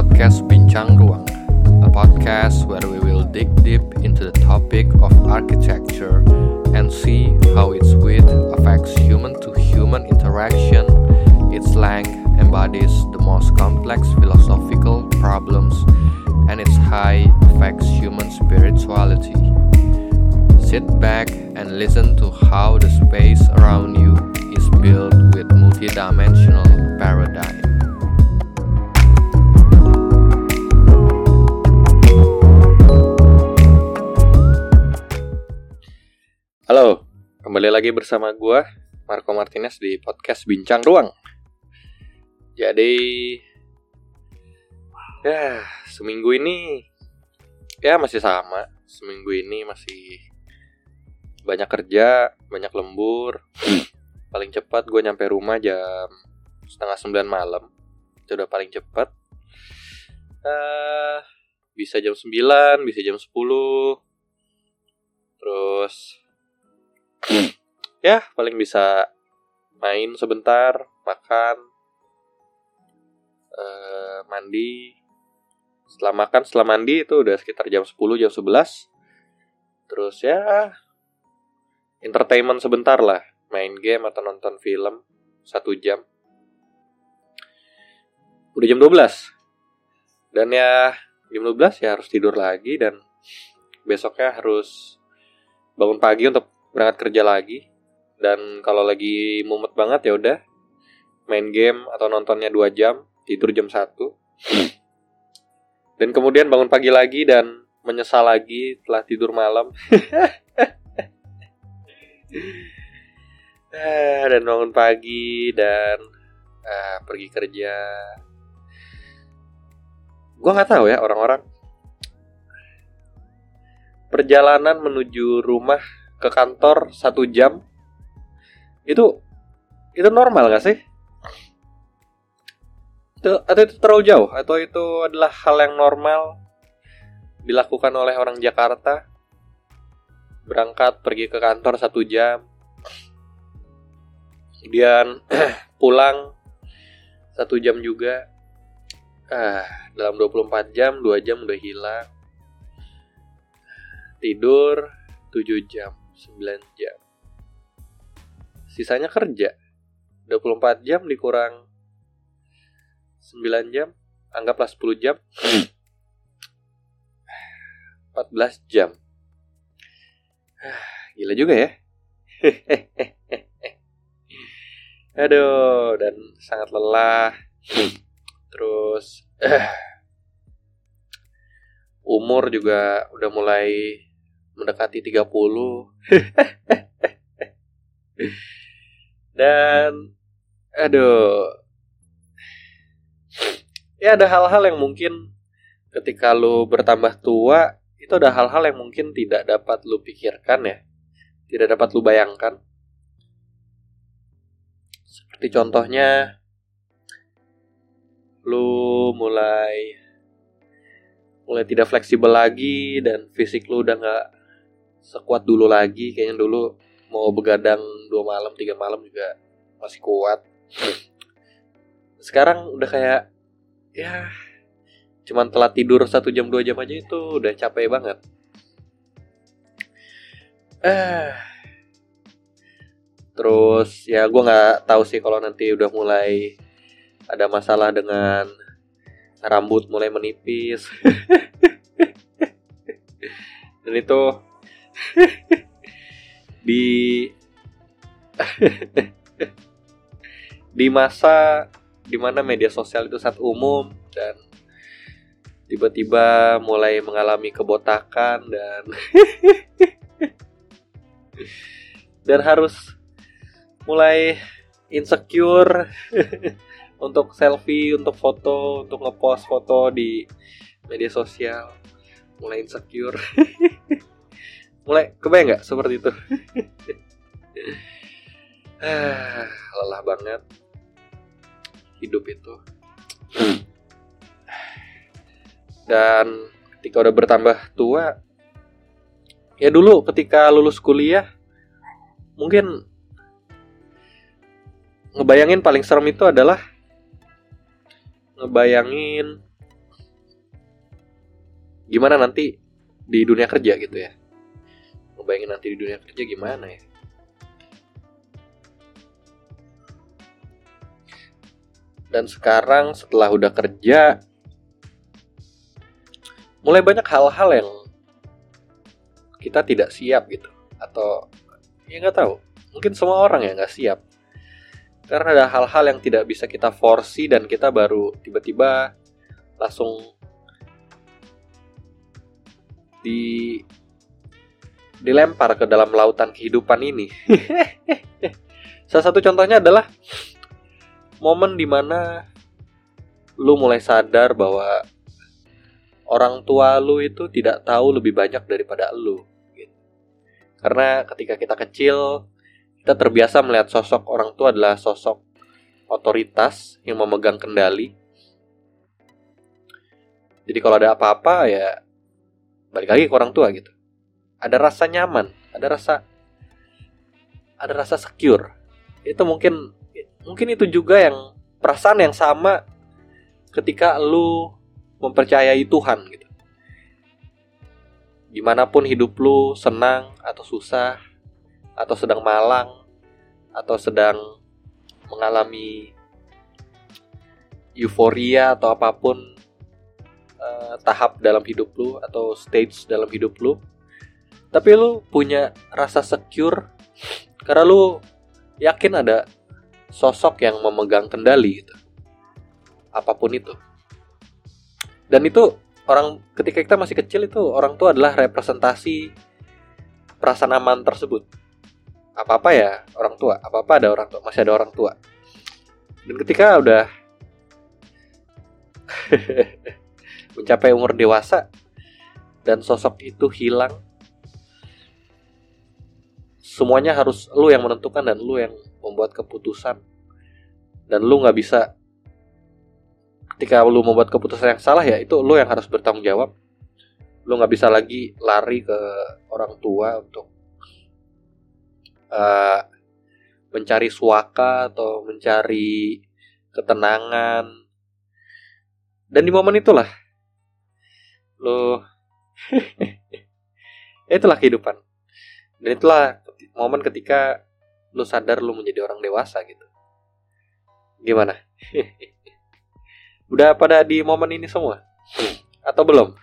podcast Bincang Ruang, a podcast where we will dig deep into the topic of architecture and see how its width affects human to human interaction. Its length embodies the most complex philosophical problems, and its height affects human spirituality. Sit back and listen to how the space around you is built with multidimensional paradigm. Kembali lagi bersama gua Marco Martinez di podcast Bincang Ruang. Jadi ya seminggu ini ya masih sama. Seminggu ini masih banyak kerja, banyak lembur. paling cepat gue nyampe rumah jam setengah sembilan malam. Itu udah paling cepat. Uh, bisa jam 9, bisa jam 10. Terus ya paling bisa main sebentar, makan, uh, mandi. Setelah makan, setelah mandi itu udah sekitar jam 10, jam 11. Terus ya entertainment sebentar lah, main game atau nonton film satu jam. Udah jam 12. Dan ya jam 12 ya harus tidur lagi dan besoknya harus bangun pagi untuk berangkat kerja lagi. Dan kalau lagi mumet banget ya udah main game atau nontonnya 2 jam, tidur jam 1. Dan kemudian bangun pagi lagi dan menyesal lagi telah tidur malam. Eh, dan bangun pagi dan uh, pergi kerja. Gue nggak tahu ya orang-orang perjalanan menuju rumah ke kantor satu jam itu itu normal gak sih? Itu, atau itu terlalu jauh? Atau itu adalah hal yang normal dilakukan oleh orang Jakarta? Berangkat pergi ke kantor satu jam kemudian pulang satu jam juga. Ah dalam 24 jam 2 jam udah hilang. Tidur 7 jam 9 jam sisanya kerja 24 jam dikurang 9 jam anggaplah 10 jam 14 jam Gila juga ya. Aduh, dan sangat lelah. Terus umur juga udah mulai mendekati 30. dan aduh. Ya ada hal-hal yang mungkin ketika lu bertambah tua itu ada hal-hal yang mungkin tidak dapat lu pikirkan ya tidak dapat lu bayangkan seperti contohnya lu mulai mulai tidak fleksibel lagi dan fisik lu udah nggak sekuat dulu lagi kayaknya dulu mau begadang dua malam tiga malam juga masih kuat. Sekarang udah kayak ya cuman telat tidur satu jam dua jam aja itu udah capek banget. Eh terus ya gue nggak tahu sih kalau nanti udah mulai ada masalah dengan rambut mulai menipis. Dan itu di di masa di mana media sosial itu saat umum dan tiba-tiba mulai mengalami kebotakan dan dan harus mulai insecure untuk selfie, untuk foto, untuk ngepost foto di media sosial, mulai insecure, mulai kebayang nggak seperti itu? lelah banget. Hidup itu. Dan ketika udah bertambah tua ya dulu ketika lulus kuliah mungkin ngebayangin paling serem itu adalah ngebayangin gimana nanti di dunia kerja gitu ya ngebayangin nanti di dunia kerja gimana ya. Dan sekarang setelah udah kerja mulai banyak hal-hal yang kita tidak siap gitu. Atau ya nggak tahu. Mungkin semua orang ya nggak siap. Karena ada hal-hal yang tidak bisa kita forsi dan kita baru tiba-tiba langsung di dilempar ke dalam lautan kehidupan ini. Salah satu contohnya adalah momen di mana lu mulai sadar bahwa orang tua lu itu tidak tahu lebih banyak daripada lu. Gitu. Karena ketika kita kecil, kita terbiasa melihat sosok orang tua adalah sosok otoritas yang memegang kendali. Jadi kalau ada apa-apa ya balik lagi ke orang tua gitu ada rasa nyaman ada rasa ada rasa secure. Itu mungkin mungkin itu juga yang perasaan yang sama ketika lu mempercayai Tuhan gitu. Di mana pun hidup lu senang atau susah atau sedang malang atau sedang mengalami euforia atau apa pun uh, tahap dalam hidup lu atau stage dalam hidup lu tapi lu punya rasa secure? Karena lu yakin ada sosok yang memegang kendali gitu. Apa pun itu. Dan itu orang ketika kita masih kecil itu orang tua adalah representasi perasaan aman tersebut. Apa apa ya orang tua. Apa apa ada orang tua masih ada orang tua. Dan ketika udah mencapai umur dewasa dan sosok itu hilang semuanya harus lu yang menentukan dan lu yang membuat keputusan. Dan lu nggak bisa ketika lu membuat keputusan yang salah ya itu lu yang harus bertanggung jawab. Lu nggak bisa lagi lari ke orang tua untuk uh, mencari suaka atau mencari ketenangan. Dan di momen itulah lo itulah kehidupan. Dan itulah momen ketika lo sadar lo menjadi orang dewasa gitu. Gimana? Udah pada di momen ini semua? Atau belum?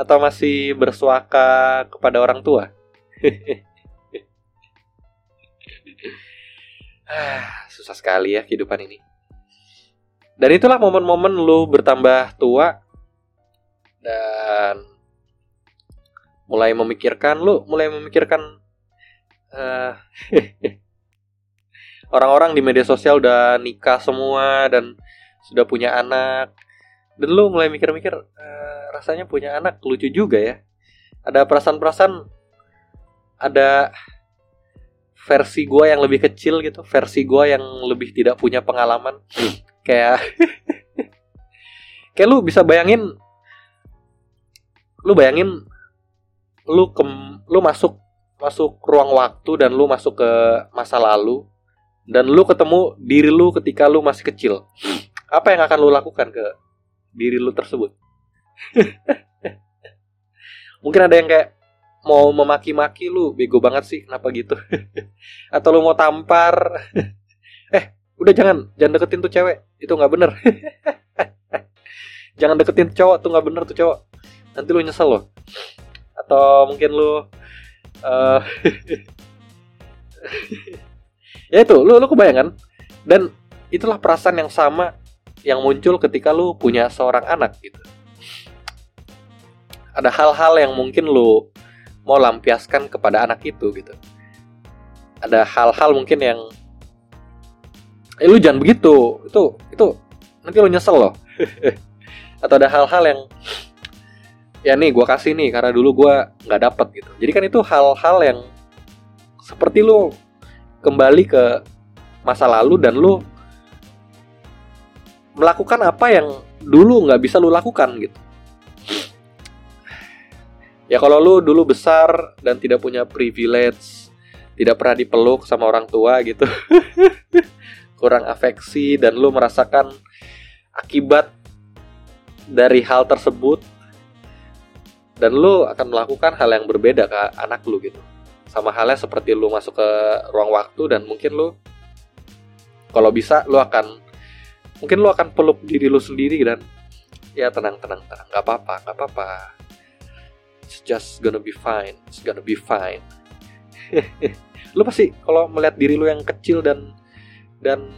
Atau masih bersuaka kepada orang tua? Ah, susah sekali ya kehidupan ini. Dan itulah momen-momen lu bertambah tua dan mulai memikirkan lu mulai memikirkan uh, orang-orang di media sosial udah nikah semua dan sudah punya anak. Dan lu mulai mikir-mikir uh, rasanya punya anak lucu juga ya. Ada perasaan-perasaan ada versi gue yang lebih kecil gitu versi gue yang lebih tidak punya pengalaman. Kayak kayak lu bisa bayangin lu bayangin lu ke lu masuk masuk ruang waktu dan lu masuk ke masa lalu dan lu ketemu diri lu ketika lu masih kecil. Apa yang akan lu lakukan ke diri lu tersebut? Mungkin ada yang kayak mau memaki-maki lu bego banget sih kenapa gitu? Atau lu mau tampar? Eh udah jangan jangan deketin tuh cewek itu nggak bener. Jangan deketin cowok tuh nggak bener tuh cowok. Nanti lu nyesel loh atau mungkin lu uh, ya itu lu lu kebayang kan? Dan itulah perasaan yang sama yang muncul ketika lu punya seorang anak gitu. Ada hal-hal yang mungkin lu mau lampiaskan kepada anak itu gitu. Ada hal-hal mungkin yang eh lu jangan begitu itu itu nanti lu nyesel loh. Atau ada hal-hal yang ya nih gue kasih nih karena dulu gue nggak dapet gitu. Jadi kan itu hal-hal yang seperti lu kembali ke masa lalu dan lu melakukan apa yang dulu nggak bisa lu lakukan gitu. Ya kalau lu dulu besar dan tidak punya privilege tidak pernah dipeluk sama orang tua gitu kurang afeksi dan lu merasakan akibat dari hal tersebut dan lu akan melakukan hal yang berbeda ke anak lu gitu. Sama halnya seperti lu masuk ke ruang waktu dan mungkin lu kalau bisa lu akan mungkin lu akan peluk diri lu sendiri dan ya tenang tenang tenang. Nggak apa-apa nggak apa-apa. It's just gonna be fine it's gonna be fine. Lu pasti kalau melihat diri lu yang kecil dan dan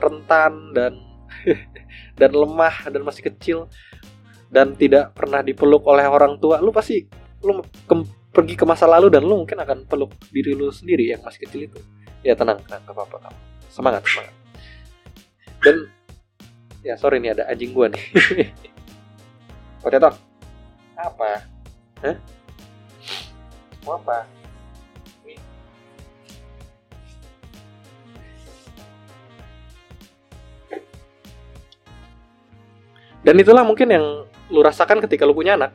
rentan dan dan lemah dan masih kecil dan tidak pernah dipeluk oleh orang tua, lu pasti lu ke, pergi ke masa lalu dan lu mungkin akan peluk diri lu sendiri yang masih kecil itu. Ya tenang, tenang, gak apa-apa, semangat, semangat. Dan ya sorry nih ada anjing gua nih. Potato, apa? Hah? Mau apa? Dan itulah mungkin yang lu rasakan ketika lu punya anak.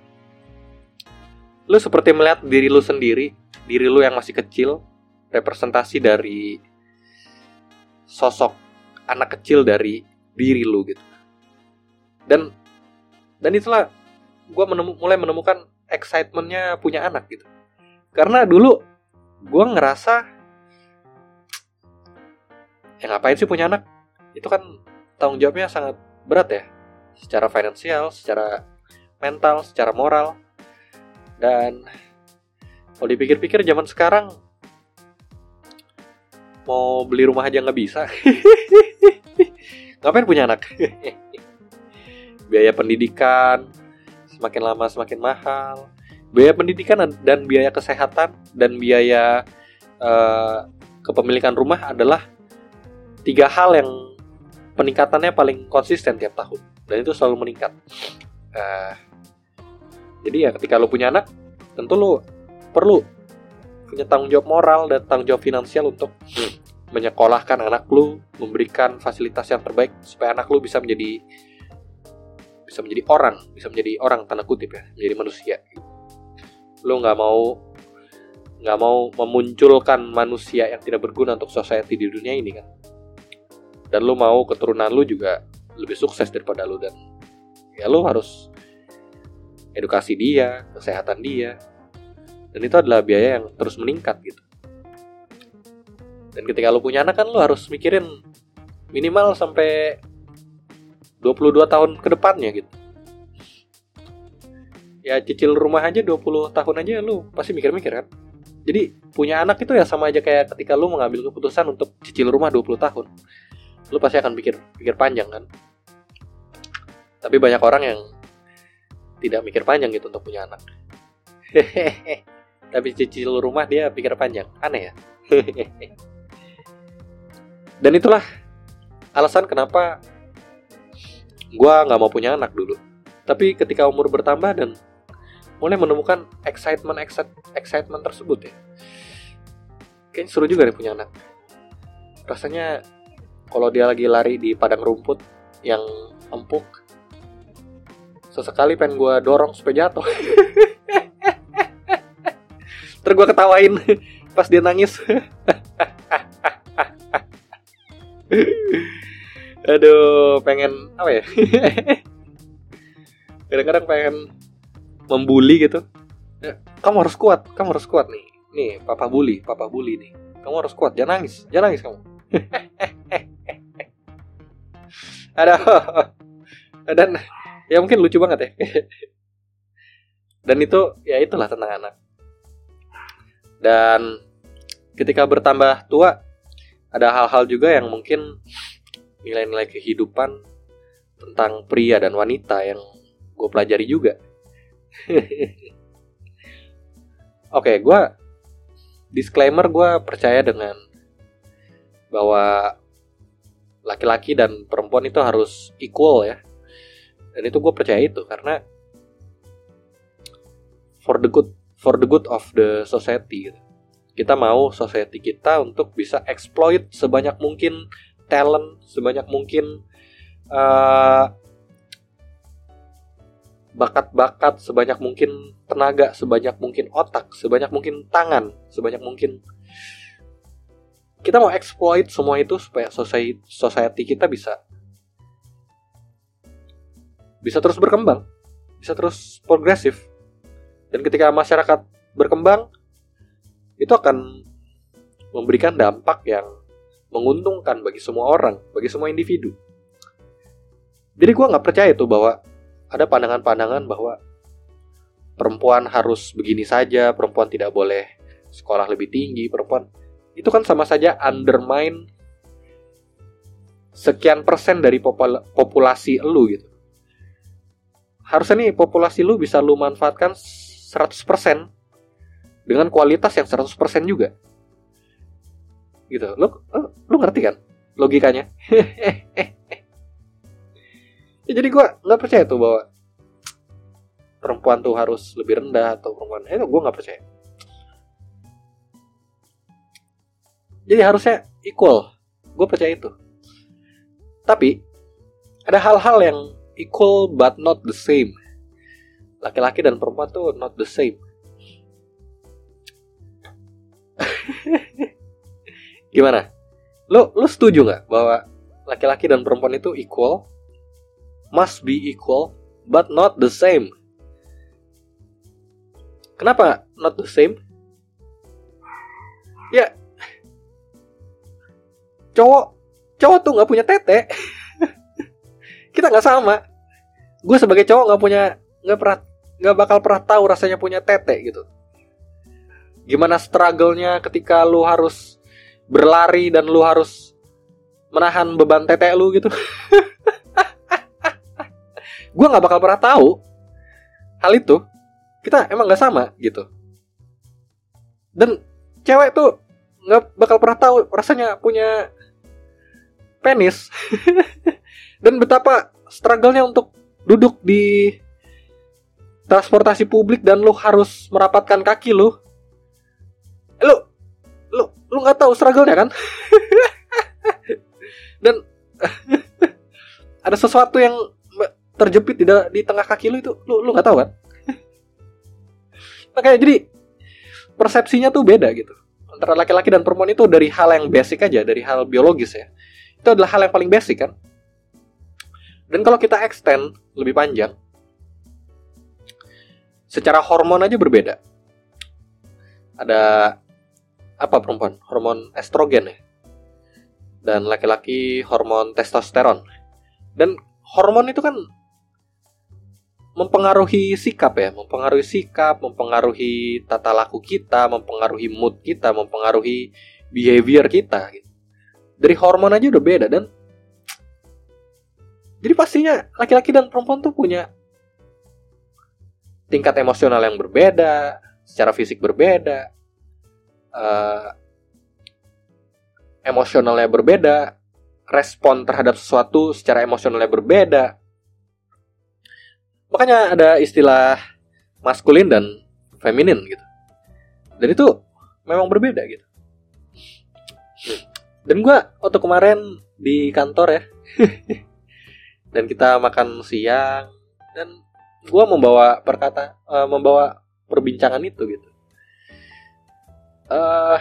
Lu seperti melihat diri lu sendiri, diri lu yang masih kecil, representasi dari sosok anak kecil dari diri lu gitu. Dan dan itulah gue menemu, mulai menemukan excitementnya punya anak gitu. Karena dulu gue ngerasa ya ngapain sih punya anak? Itu kan tanggung jawabnya sangat berat ya secara finansial, secara mental, secara moral. Dan kalau dipikir-pikir zaman sekarang mau beli rumah aja nggak bisa. Ngapain punya anak? biaya pendidikan semakin lama semakin mahal. Biaya pendidikan dan biaya kesehatan dan biaya uh, kepemilikan rumah adalah tiga hal yang peningkatannya paling konsisten tiap tahun dan itu selalu meningkat uh, jadi ya ketika lo punya anak tentu lo perlu punya tanggung jawab moral dan tanggung jawab finansial untuk menyekolahkan anak lu, memberikan fasilitas yang terbaik supaya anak lu bisa menjadi bisa menjadi orang, bisa menjadi orang tanda kutip ya, menjadi manusia. Lu nggak mau nggak mau memunculkan manusia yang tidak berguna untuk society di dunia ini kan. Dan lu mau keturunan lu juga lebih sukses daripada lu dan ya lu harus edukasi dia, kesehatan dia. Dan itu adalah biaya yang terus meningkat gitu. Dan ketika lu punya anak kan lu harus mikirin minimal sampai 22 tahun ke depannya gitu. Ya cicil rumah aja 20 tahun aja lu pasti mikir-mikir kan. Jadi punya anak itu ya sama aja kayak ketika lu mengambil keputusan untuk cicil rumah 20 tahun. Lu pasti akan pikir pikir panjang kan tapi banyak orang yang tidak mikir panjang gitu untuk punya anak. Tapi cicil rumah dia pikir panjang. Aneh ya. Dan itulah alasan kenapa gue nggak mau punya anak dulu. Tapi ketika umur bertambah dan mulai menemukan excitement excitement tersebut ya kayaknya seru juga nih punya anak. Rasanya kalau dia lagi lari di padang rumput yang empuk sesekali pengen gue dorong supaya jatuh. Terus gue ketawain. Pas dia nangis. Aduh pengen apa ya? Kadang-kadang pengen membuli gitu. Ya, kamu harus kuat kamu harus kuat nih. Nih papa bully papa bully nih. Kamu harus kuat jangan nangis jangan nangis kamu. Aduh. Dan ya mungkin lucu banget ya. Dan itu ya itulah tentang anak. Dan ketika bertambah tua ada hal-hal juga yang mungkin nilai-nilai kehidupan tentang pria dan wanita yang gue pelajari juga. Oke gue disclaimer gue percaya dengan bahwa laki-laki dan perempuan itu harus equal ya dan itu gue percaya itu karena for the good for the good of the society gitu. kita mau society kita untuk bisa exploit sebanyak mungkin talent sebanyak mungkin uh, bakat-bakat sebanyak mungkin tenaga sebanyak mungkin otak sebanyak mungkin tangan sebanyak mungkin kita mau exploit semua itu supaya society society kita bisa bisa terus berkembang, bisa terus progresif. Dan ketika masyarakat berkembang, itu akan memberikan dampak yang menguntungkan bagi semua orang, bagi semua individu. Jadi gue nggak percaya tuh bahwa ada pandangan-pandangan bahwa perempuan harus begini saja, perempuan tidak boleh sekolah lebih tinggi, perempuan itu kan sama saja undermine sekian persen dari populasi lu gitu. Harusnya nih populasi lu bisa lu manfaatkan 100% dengan kualitas yang 100% juga. Gitu. Lu lu ngerti kan logikanya? ya, jadi gue nggak percaya tuh bahwa perempuan tuh harus lebih rendah atau perempuan itu gue nggak percaya jadi harusnya equal gue percaya itu tapi ada hal-hal yang equal but not the same laki-laki dan perempuan tuh not the same gimana lo lo setuju nggak bahwa laki-laki dan perempuan itu equal must be equal, but not the same. Kenapa not the same? Ya, cowok cowok tuh nggak punya tete. Kita nggak sama. Gue sebagai cowok nggak punya nggak pernah nggak bakal pernah tahu rasanya punya tete gitu. Gimana struggle-nya ketika lu harus berlari dan lu harus menahan beban tete lu gitu. gue nggak bakal pernah tahu hal itu kita emang nggak sama gitu dan cewek tuh nggak bakal pernah tahu rasanya punya penis dan betapa struggle-nya untuk duduk di transportasi publik dan lu harus merapatkan kaki lu. Lu lu lu nggak tahu struggle-nya kan? Dan ada sesuatu yang terjepit di, di tengah kaki lu itu lu lu nggak tahu kan? Makanya jadi persepsinya tuh beda gitu. Antara laki-laki dan perempuan itu dari hal yang basic aja dari hal biologis ya. Itu adalah hal yang paling basic kan dan kalau kita extend lebih panjang secara hormon aja berbeda ada apa perempuan hormon estrogen ya dan laki-laki hormon testosteron dan hormon itu kan mempengaruhi sikap ya, mempengaruhi sikap, mempengaruhi tata laku kita, mempengaruhi mood kita, mempengaruhi behavior kita. Gitu. Dari hormon aja udah beda dan jadi pastinya laki-laki dan perempuan tuh punya tingkat emosional yang berbeda, secara fisik berbeda, uh, emosionalnya berbeda, respon terhadap sesuatu secara emosionalnya berbeda, makanya ada istilah maskulin dan feminin gitu. Dan itu memang berbeda gitu. Dan gue waktu kemarin di kantor ya dan kita makan siang dan gue membawa perkata uh, membawa perbincangan itu gitu. Uh,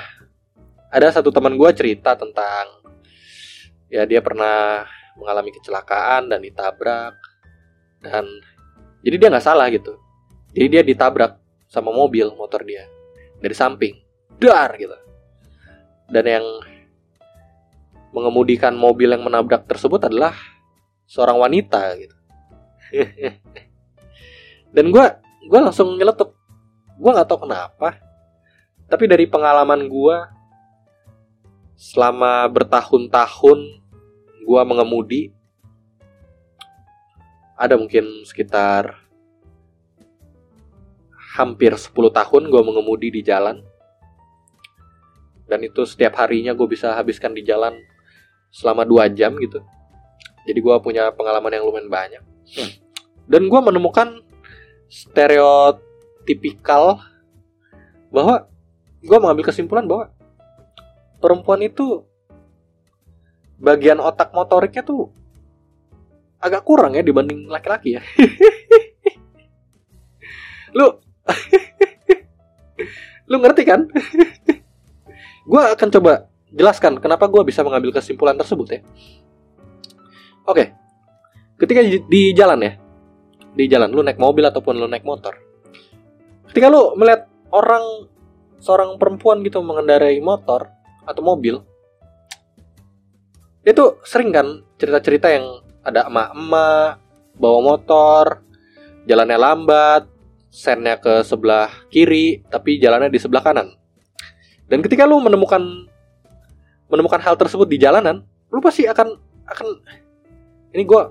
ada satu teman gue cerita tentang ya dia pernah mengalami kecelakaan dan ditabrak dan jadi dia nggak salah gitu. Jadi dia ditabrak sama mobil motor dia dari samping. Dar gitu. Dan yang mengemudikan mobil yang menabrak tersebut adalah seorang wanita gitu. Dan gue gue langsung nyeletuk. Gue nggak tahu kenapa tapi dari pengalaman gue selama bertahun-tahun gue mengemudi ada mungkin sekitar hampir 10 tahun gue mengemudi di jalan. Dan itu setiap harinya gue bisa habiskan di jalan selama 2 jam gitu jadi gue punya pengalaman yang lumayan banyak dan gue menemukan stereotipikal bahwa gue mengambil kesimpulan bahwa perempuan itu bagian otak motoriknya tuh agak kurang ya dibanding laki-laki ya. lu lu ngerti kan? gue akan coba jelaskan kenapa gue bisa mengambil kesimpulan tersebut ya. Oke, ketika di, jalan ya, di jalan lu naik mobil ataupun lu naik motor ketika lu melihat orang seorang perempuan gitu mengendarai motor atau mobil itu sering kan cerita-cerita yang ada emak-emak bawa motor jalannya lambat sennya ke sebelah kiri tapi jalannya di sebelah kanan. Dan ketika lu menemukan menemukan hal tersebut di jalanan lu pasti akan akan ini gue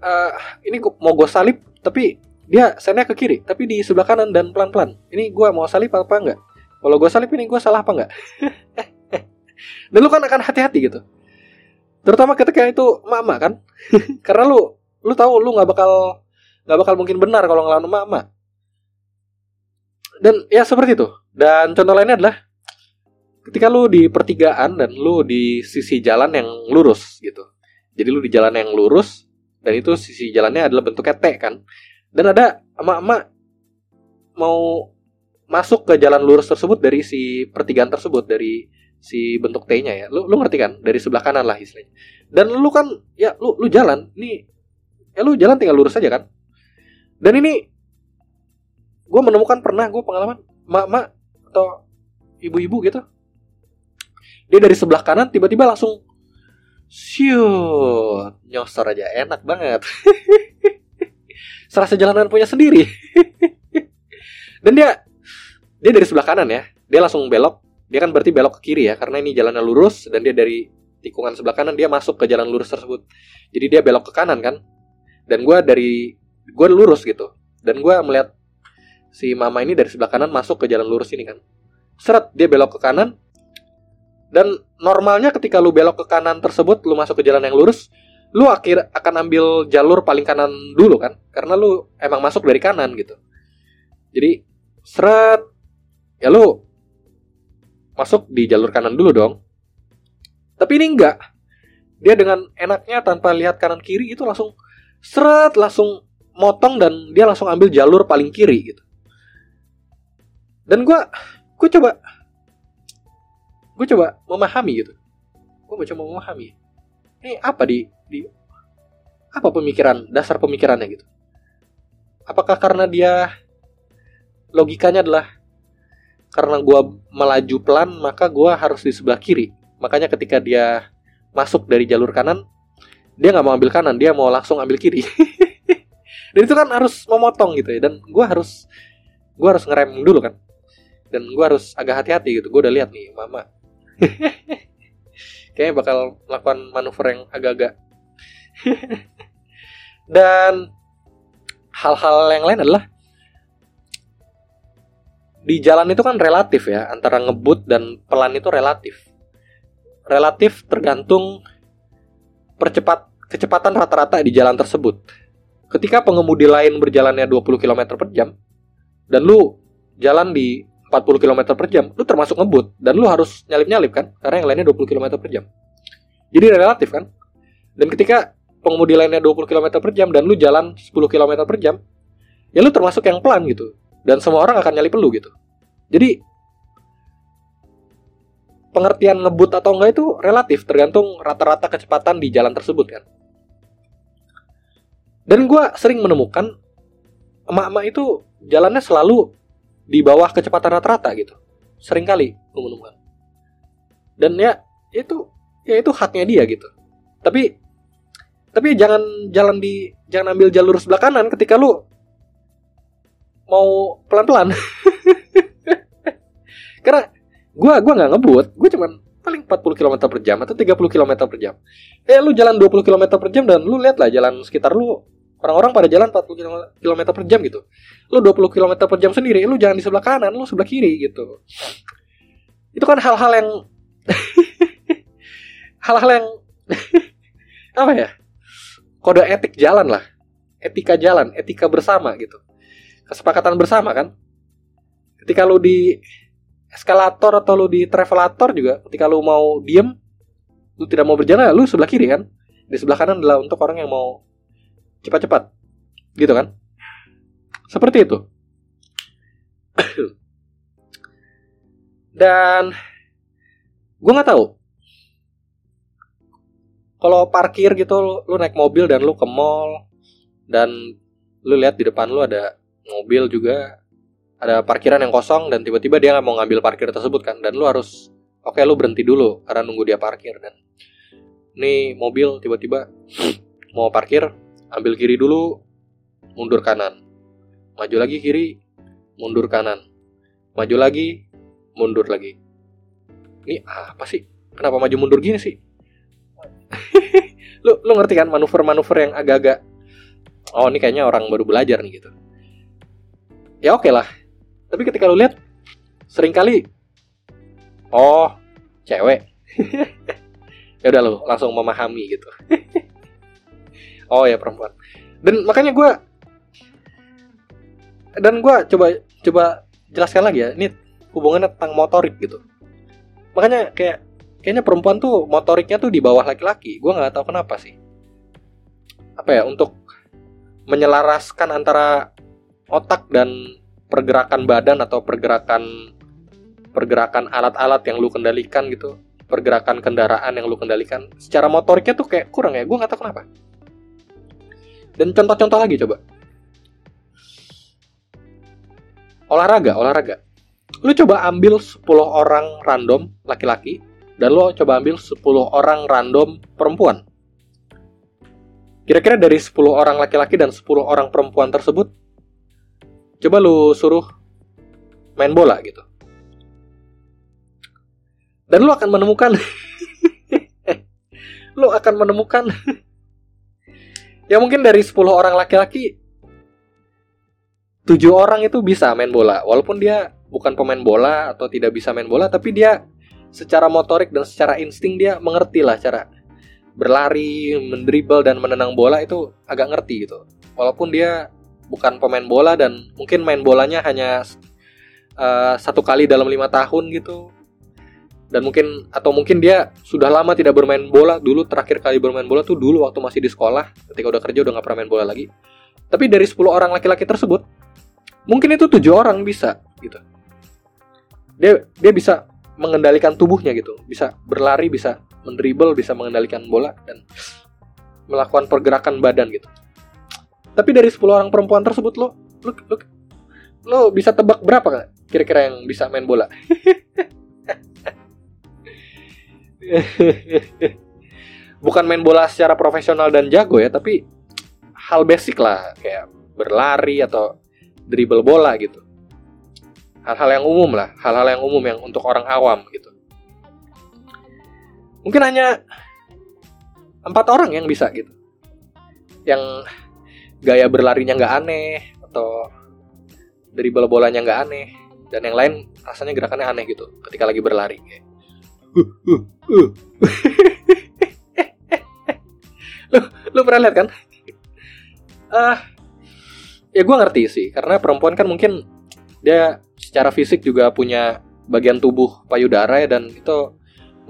uh, ini gua, mau gue salib tapi dia sennya ke kiri tapi di sebelah kanan dan pelan pelan ini gue mau salib apa enggak? Kalau gue salib ini gue salah apa enggak? Dan lu kan akan hati-hati gitu. Terutama ketika itu mama kan? Karena lu lu tahu lu nggak bakal nggak bakal mungkin benar kalau ngelawan mama. Dan ya seperti itu. Dan contoh lainnya adalah ketika lu di pertigaan dan lu di sisi jalan yang lurus gitu jadi lu di jalan yang lurus dan itu sisi jalannya adalah bentuknya T kan dan ada emak-emak mau masuk ke jalan lurus tersebut dari si pertigaan tersebut dari si bentuk T-nya ya. Lu lu ngerti kan? Dari sebelah kanan lah istilahnya. Dan lu kan ya lu lu jalan, ini ya lu jalan tinggal lurus aja kan. Dan ini gue menemukan pernah gue pengalaman mak-mak atau ibu-ibu gitu. Dia dari sebelah kanan tiba-tiba langsung Syut, nyosor aja enak banget. Serasa jalanan punya sendiri. Dan dia dia dari sebelah kanan ya. Dia langsung belok dia kan berarti belok ke kiri ya karena ini jalannya lurus dan dia dari tikungan sebelah kanan dia masuk ke jalan lurus tersebut jadi dia belok ke kanan kan dan gue dari gue lurus gitu dan gue melihat si mama ini dari sebelah kanan masuk ke jalan lurus ini kan seret dia belok ke kanan dan normalnya ketika lu belok ke kanan tersebut lu masuk ke jalan yang lurus lu akhir akan ambil jalur paling kanan dulu kan karena lu emang masuk dari kanan gitu jadi seret ya lu masuk di jalur kanan dulu dong. Tapi ini enggak. Dia dengan enaknya tanpa lihat kanan kiri itu langsung seret langsung motong dan dia langsung ambil jalur paling kiri gitu. Dan gue gue coba gue coba memahami gitu. Gue coba memahami. Ini apa di di apa pemikiran dasar pemikirannya gitu? Apakah karena dia logikanya adalah karena gue melaju pelan maka gue harus di sebelah kiri makanya ketika dia masuk dari jalur kanan dia nggak mau ambil kanan dia mau langsung ambil kiri dan itu kan harus memotong gitu ya dan gue harus gue harus ngerem dulu kan dan gue harus agak hati-hati gitu gue udah lihat nih mama kayaknya bakal melakukan manuver yang agak-agak. Dan hal-hal yang lain adalah di jalan itu kan relatif ya antara ngebut dan pelan itu relatif. Relatif tergantung percepat kecepatan rata-rata di jalan tersebut. Ketika pengemudi lain berjalannya 20 km per jam dan lu jalan di 40 km per jam lu termasuk ngebut. Dan lu harus nyalip-nyalip kan? Karena yang lainnya 20 km per jam. Jadi relatif kan? Dan ketika pengemudi lainnya 20 km per jam dan lu jalan 10 km per jam ya lu termasuk yang pelan gitu. Dan semua orang akan nyali pelu gitu. Jadi pengertian ngebut atau enggak itu relatif tergantung rata-rata kecepatan di jalan tersebut kan. Dan gue sering menemukan emak-emak itu jalannya selalu di bawah kecepatan rata-rata gitu. Sering kali gue menemukan. Dan ya itu ya itu haknya dia gitu. Tapi tapi jangan jalan di jangan ambil jalur sebelah kanan ketika lu mau pelan-pelan karena gue gua nggak ngebut gue cuman paling 40 km per jam atau 30 km per jam eh lu jalan 20 km per jam dan lu lihat lah jalan sekitar lu orang-orang pada jalan 40 km per jam gitu. Lu 20 km per jam sendiri lu jangan di sebelah kanan lu sebelah kiri gitu. Itu kan hal-hal yang hal-hal yang apa ya? Kode etik jalan lah. Etika jalan etika bersama gitu. Kesepakatan bersama kan. Ketika lu di eskalator atau lu di travelator juga ketika lu mau diem lu tidak mau berjalan lu sebelah kiri kan. Di sebelah kanan adalah untuk orang yang mau cepat-cepat. Gitu kan? Seperti itu. Dan gue nggak tahu. Kalau parkir gitu lu, naik mobil dan lu ke mall dan lu lihat di depan lu ada mobil juga ada parkiran yang kosong dan tiba-tiba dia nggak mau ngambil parkir tersebut kan? Dan lu harus oke lu berhenti dulu karena nunggu dia parkir dan nih mobil tiba-tiba mau parkir ambil kiri dulu mundur kanan. Maju lagi kiri mundur kanan. Maju lagi mundur lagi. Ini apa sih? Kenapa maju mundur gini sih? Lu lu ngerti kan manuver-manuver yang agak-agak oh ini kayaknya orang baru belajar nih gitu. Ya oke okay lah. Tapi ketika lu lihat sering kali oh cewek. Ya udah lu langsung memahami gitu oh ya perempuan. Dan makanya gue dan gue coba coba jelaskan lagi ya ini hubungannya tentang motorik gitu. Makanya kayak kayaknya perempuan tuh motoriknya tuh di bawah laki-laki. Gue nggak tahu kenapa sih. Apa ya untuk menyelaraskan antara otak dan pergerakan badan atau pergerakan pergerakan alat-alat yang lu kendalikan gitu pergerakan kendaraan yang lu kendalikan secara motoriknya tuh kayak kurang ya? Gue nggak tahu kenapa dan contoh-contoh lagi coba olahraga olahraga lu coba ambil 10 orang random laki-laki dan lo coba ambil 10 orang random perempuan. Kira-kira dari 10 orang laki-laki dan 10 orang perempuan tersebut, coba lu suruh main bola gitu. Dan lo akan menemukan lo akan menemukan ya mungkin dari 10 orang laki-laki 7 orang itu bisa main bola walaupun dia bukan pemain bola atau tidak bisa main bola tapi dia secara motorik dan secara insting dia mengerti lah cara berlari, mendribble dan menenang bola itu agak ngerti gitu. Walaupun dia bukan pemain bola dan mungkin main bolanya hanya uh, satu kali dalam lima tahun gitu. Dan mungkin atau mungkin dia sudah lama tidak bermain bola. Dulu terakhir kali bermain bola tuh dulu waktu masih di sekolah. Ketika udah kerja udah nggak pernah main bola lagi. Tapi dari 10 orang laki-laki tersebut mungkin itu tujuh orang bisa gitu. Dia dia bisa mengendalikan tubuhnya gitu. Bisa berlari bisa mendribble bisa mengendalikan bola dan melakukan pergerakan badan gitu. Tapi dari 10 orang perempuan tersebut lo lo lo, lo bisa tebak berapa kira-kira yang bisa main bola bukan main bola secara profesional dan jago ya tapi hal basic lah kayak berlari atau dribble bola gitu. Hal-hal yang umum lah hal-hal yang umum yang untuk orang awam gitu. Mungkin hanya empat orang yang bisa gitu. Yang gaya berlarinya nggak aneh atau dari bola bolanya nggak aneh dan yang lain rasanya gerakannya aneh gitu ketika lagi berlari. kayak lu lu pernah lihat kan uh, ya gue ngerti sih karena perempuan kan mungkin dia secara fisik juga punya bagian tubuh payudara ya dan itu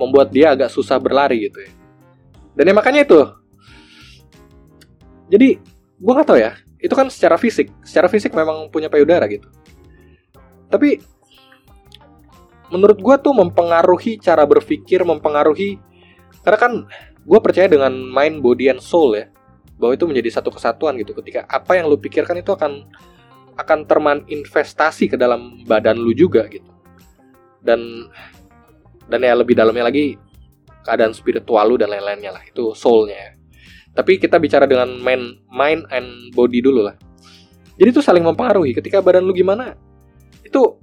membuat dia agak susah berlari gitu ya. Dan ya makanya itu. Jadi gue nggak tahu ya. Itu kan secara fisik, secara fisik memang punya payudara gitu. Tapi menurut gue tuh mempengaruhi cara berpikir, mempengaruhi karena kan gue percaya dengan mind, body, and soul ya bahwa itu menjadi satu kesatuan gitu. Ketika apa yang lu pikirkan itu akan akan investasi ke dalam badan lu juga gitu. Dan dan ya lebih dalamnya lagi keadaan spiritual lu dan lain-lainnya lah itu soulnya tapi kita bicara dengan mind mind and body dulu lah. Jadi itu saling mempengaruhi. Ketika badan lu gimana itu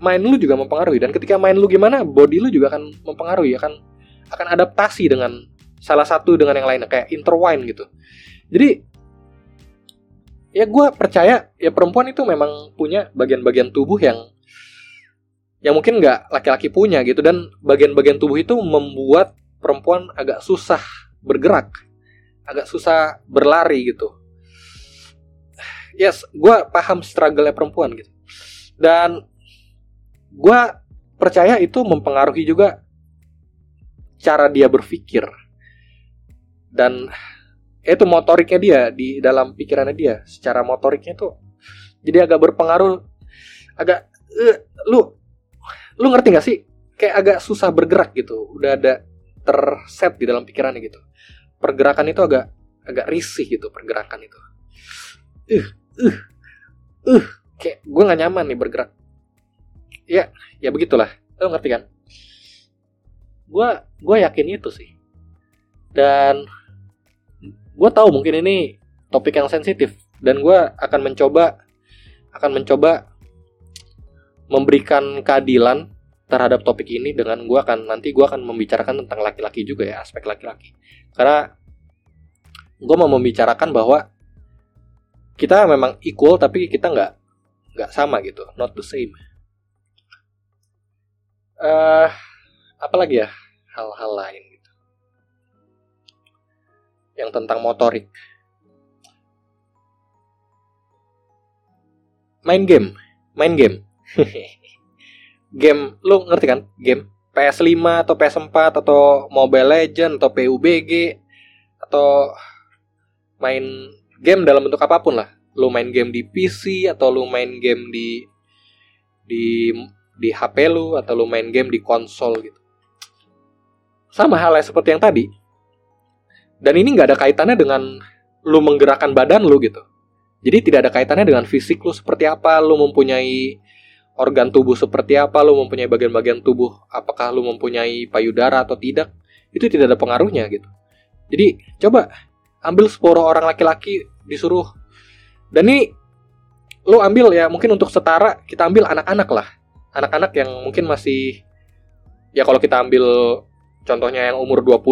mind lu juga mempengaruhi. Dan ketika mind lu gimana body lu juga akan mempengaruhi akan akan adaptasi dengan salah satu dengan yang lainnya kayak intertwine gitu. Jadi ya gue percaya ya perempuan itu memang punya bagian-bagian tubuh yang yang mungkin nggak laki-laki punya gitu. Dan bagian-bagian tubuh itu membuat perempuan agak susah bergerak agak susah berlari gitu. Yes gue paham struggle perempuan gitu. Dan gue percaya itu mempengaruhi juga cara dia berpikir. Dan itu motoriknya dia di dalam pikirannya dia. Secara motoriknya tuh jadi agak berpengaruh agak uh, lu lu ngerti gak sih? Kayak agak susah bergerak gitu. Udah ada terset di dalam pikirannya gitu. Pergerakan itu agak agak risih gitu pergerakan itu. Uh uh uh kayak gue nggak nyaman nih bergerak ya ya begitulah. Lo ngerti kan? Gue gue yakin itu sih. Dan gue tahu mungkin ini topik yang sensitif. Dan gue akan mencoba akan mencoba memberikan keadilan terhadap topik ini dengan gue akan nanti gue akan membicarakan tentang laki-laki juga ya aspek laki-laki. Karena gue mau membicarakan bahwa kita memang equal tapi kita nggak nggak sama gitu. Not the same uh, apa lagi ya? Hal-hal lain gitu. Yang tentang motorik. Main game. Main game. Game lu ngerti kan? Game PS5 atau PS4 atau Mobile Legend atau PUBG atau main game dalam bentuk apa pun lah. Lu main game di PC atau lu main game di di di HP lu atau lu main game di konsol gitu. Sama halnya seperti yang tadi. Dan ini nggak ada kaitannya dengan lu menggerakkan badan lu gitu. Jadi tidak ada kaitannya dengan fisik lu seperti apa lu mempunyai organ tubuh seperti apa, lu mempunyai bagian-bagian tubuh, apakah lu mempunyai payudara atau tidak, itu tidak ada pengaruhnya gitu. Jadi coba ambil 10 orang laki-laki disuruh. Dan ini lu ambil ya mungkin untuk setara kita ambil anak-anak lah. Anak-anak yang mungkin masih ya kalau kita ambil contohnya yang umur 20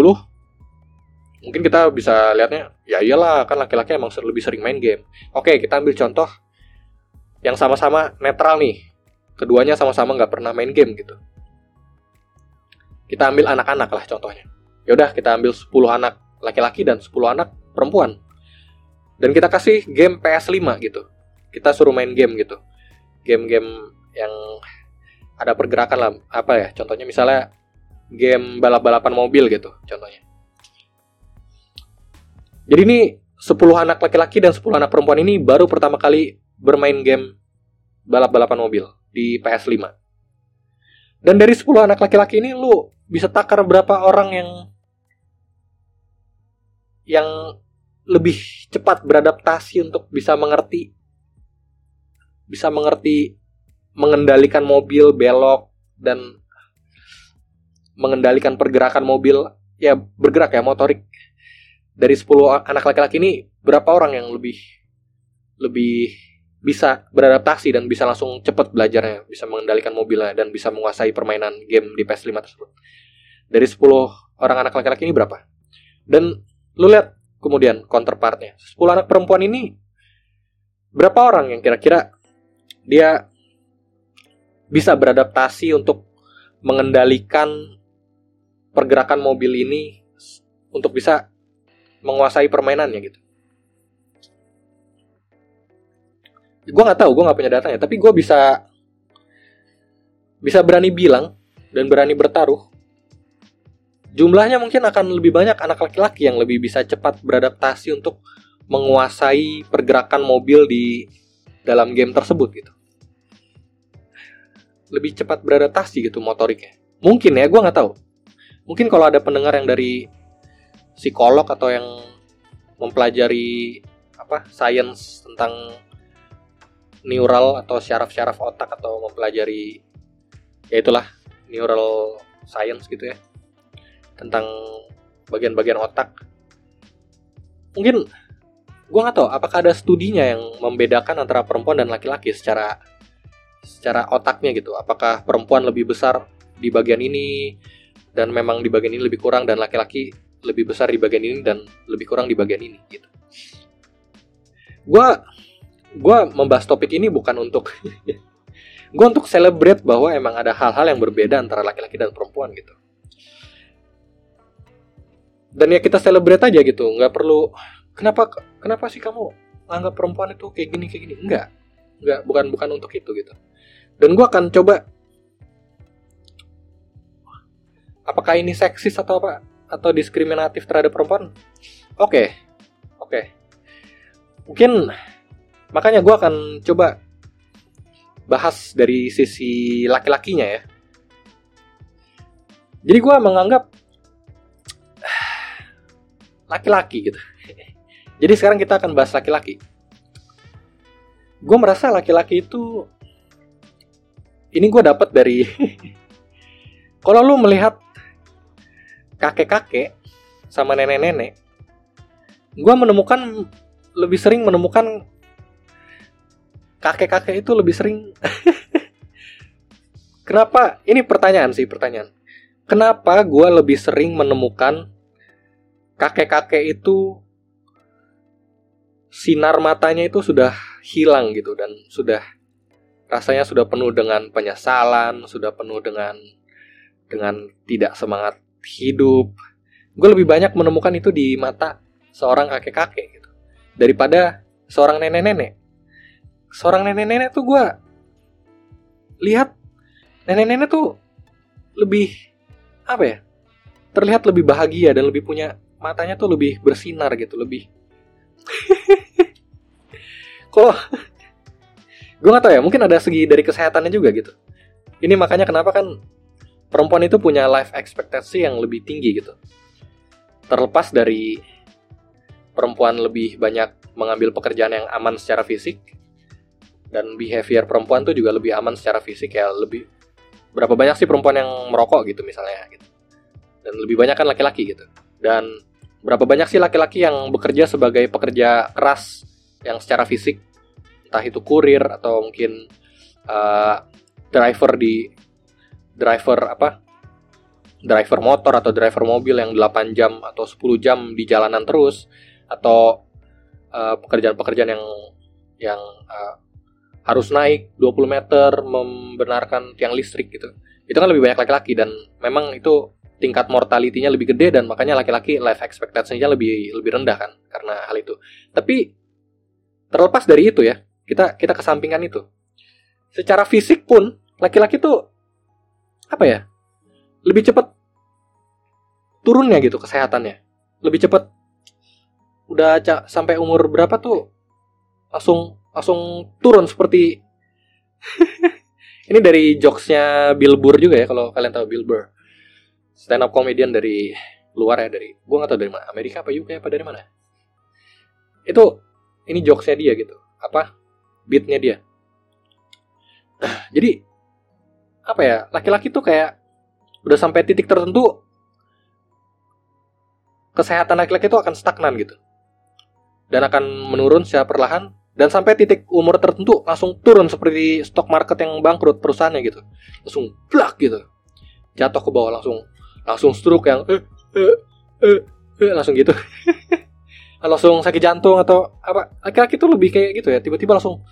mungkin kita bisa lihatnya ya iyalah kan laki-laki emang lebih sering main game. Oke, kita ambil contoh yang sama-sama netral nih keduanya sama-sama nggak pernah main game gitu. Kita ambil anak-anak lah contohnya. Yaudah kita ambil 10 anak laki-laki dan 10 anak perempuan. Dan kita kasih game PS5 gitu. Kita suruh main game gitu. Game-game yang ada pergerakan lah. Apa ya? Contohnya misalnya game balap-balapan mobil gitu contohnya. Jadi ini 10 anak laki-laki dan 10 anak perempuan ini baru pertama kali bermain game balap-balapan mobil di PS5. Dan dari 10 anak laki-laki ini lu bisa takar berapa orang yang yang lebih cepat beradaptasi untuk bisa mengerti bisa mengerti mengendalikan mobil belok dan mengendalikan pergerakan mobil ya bergerak ya motorik dari 10 anak laki-laki ini berapa orang yang lebih lebih bisa beradaptasi dan bisa langsung cepat belajarnya, bisa mengendalikan mobilnya dan bisa menguasai permainan game di PS5 tersebut. Dari 10 orang anak laki-laki ini berapa? Dan lu lihat kemudian counterpartnya. 10 anak perempuan ini berapa orang yang kira-kira dia bisa beradaptasi untuk mengendalikan pergerakan mobil ini untuk bisa menguasai permainannya gitu. gue nggak tahu gue nggak punya datanya tapi gue bisa bisa berani bilang dan berani bertaruh jumlahnya mungkin akan lebih banyak anak laki-laki yang lebih bisa cepat beradaptasi untuk menguasai pergerakan mobil di dalam game tersebut gitu lebih cepat beradaptasi gitu motoriknya. Mungkin ya gue nggak tahu. Mungkin kalau ada pendengar yang dari psikolog atau yang mempelajari apa science tentang neural atau syaraf-syaraf otak atau mempelajari ya itulah neural science gitu ya tentang bagian-bagian otak. Mungkin gue nggak tahu apakah ada studinya yang membedakan antara perempuan dan laki-laki secara secara otaknya gitu. Apakah perempuan lebih besar di bagian ini dan memang di bagian ini lebih kurang dan laki-laki lebih besar di bagian ini dan lebih kurang di bagian ini gitu. Gue gue membahas topik ini bukan untuk gue untuk celebrate bahwa emang ada hal-hal yang berbeda antara laki-laki dan perempuan gitu. Dan ya kita celebrate aja gitu nggak perlu kenapa kenapa sih kamu anggap perempuan itu kayak gini kayak gini? Enggak enggak bukan bukan untuk itu gitu dan gue akan coba apakah ini seksis atau apa atau diskriminatif terhadap perempuan oke okay. oke okay. mungkin Makanya gue akan coba bahas dari sisi laki-lakinya ya. Jadi gue menganggap laki-laki gitu. Jadi sekarang kita akan bahas laki-laki. Gue merasa laki-laki itu ini gue dapat dari kalau lu melihat kakek-kakek sama nenek-nenek, gue menemukan lebih sering menemukan kakek-kakek itu lebih sering. Kenapa? Ini pertanyaan sih pertanyaan. Kenapa gue lebih sering menemukan kakek-kakek itu sinar matanya itu sudah hilang gitu dan sudah rasanya sudah penuh dengan penyesalan, sudah penuh dengan dengan tidak semangat hidup. Gue lebih banyak menemukan itu di mata seorang kakek-kakek gitu daripada seorang nenek-nenek. Seorang nenek-nenek tuh gue lihat nenek-nenek tuh lebih apa ya? Terlihat lebih bahagia dan lebih punya matanya tuh lebih bersinar gitu, lebih kalau gue gak tau ya mungkin ada segi dari kesehatannya juga gitu. Ini makanya kenapa kan perempuan itu punya life expectancy yang lebih tinggi gitu. Terlepas dari perempuan lebih banyak mengambil pekerjaan yang aman secara fisik dan behavior perempuan tuh juga lebih aman secara fisik ya. Lebih berapa banyak sih perempuan yang merokok gitu misalnya gitu. Dan lebih banyak kan laki-laki gitu. Dan berapa banyak sih laki-laki yang bekerja sebagai pekerja keras yang secara fisik entah itu kurir atau mungkin uh, driver di driver apa driver motor atau driver mobil yang 8 jam atau 10 jam di jalanan terus atau uh, pekerjaan-pekerjaan yang yang uh, harus naik 20 meter membenarkan tiang listrik gitu. Itu kan lebih banyak laki-laki dan memang itu tingkat mortalitinya lebih gede dan makanya laki-laki life expectancy-nya lebih lebih rendah kan karena hal itu. Tapi terlepas dari itu ya, kita kita kesampingkan itu. Secara fisik pun laki-laki tuh apa ya? Lebih cepat turunnya gitu kesehatannya. Lebih cepat udah sampai umur berapa tuh langsung langsung turun seperti ini dari jokesnya Bill Burr juga ya kalau kalian tahu Bill Burr stand up comedian dari luar ya dari gua nggak tahu dari mana Amerika apa UK apa dari mana itu ini jokesnya dia gitu. Apa? Beatnya dia. Jadi apa ya? Laki-laki tuh kayak udah sampai titik tertentu kesehatan laki-laki itu akan stagnan gitu. Dan akan menurun secara perlahan. Dan sampai titik umur tertentu langsung turun seperti stok market yang bangkrut perusahaannya gitu. Langsung blak gitu. Jatuh ke bawah langsung. Langsung stroke yang eh, eh, eh, eh, langsung gitu langsung sakit jantung atau apa? Laki-laki tuh lebih kayak gitu ya tiba-tiba langsung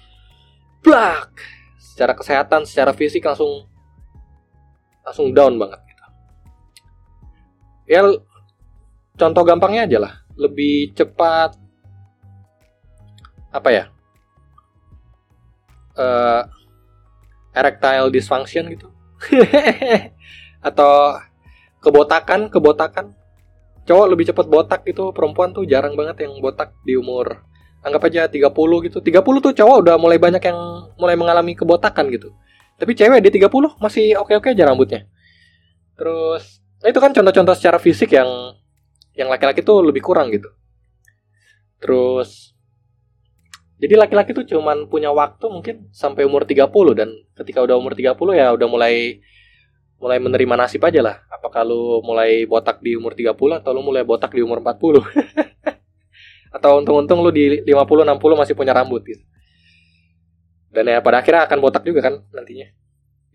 blak secara kesehatan secara fisik langsung langsung down banget gitu. Ya contoh gampangnya aja lah. Lebih cepat apa ya? Uh, erectile dysfunction gitu. Atau kebotakan kebotakan cowok lebih cepat botak gitu perempuan tuh jarang banget yang botak di umur anggap aja 30 gitu. 30 tuh cowok udah mulai banyak yang mulai mengalami kebotakan gitu. Tapi cewek di 30 masih oke-oke aja rambutnya. Terus nah itu kan contoh-contoh secara fisik yang yang laki-laki tuh lebih kurang gitu. Terus jadi laki-laki tuh cuman punya waktu mungkin sampai umur 30 dan ketika udah umur 30 ya udah mulai mulai menerima nasib aja lah. Apakah lu mulai botak di umur 30 atau lu mulai botak di umur 40? atau untung-untung lu di 50 60 masih punya rambut gitu. Dan ya pada akhirnya akan botak juga kan nantinya.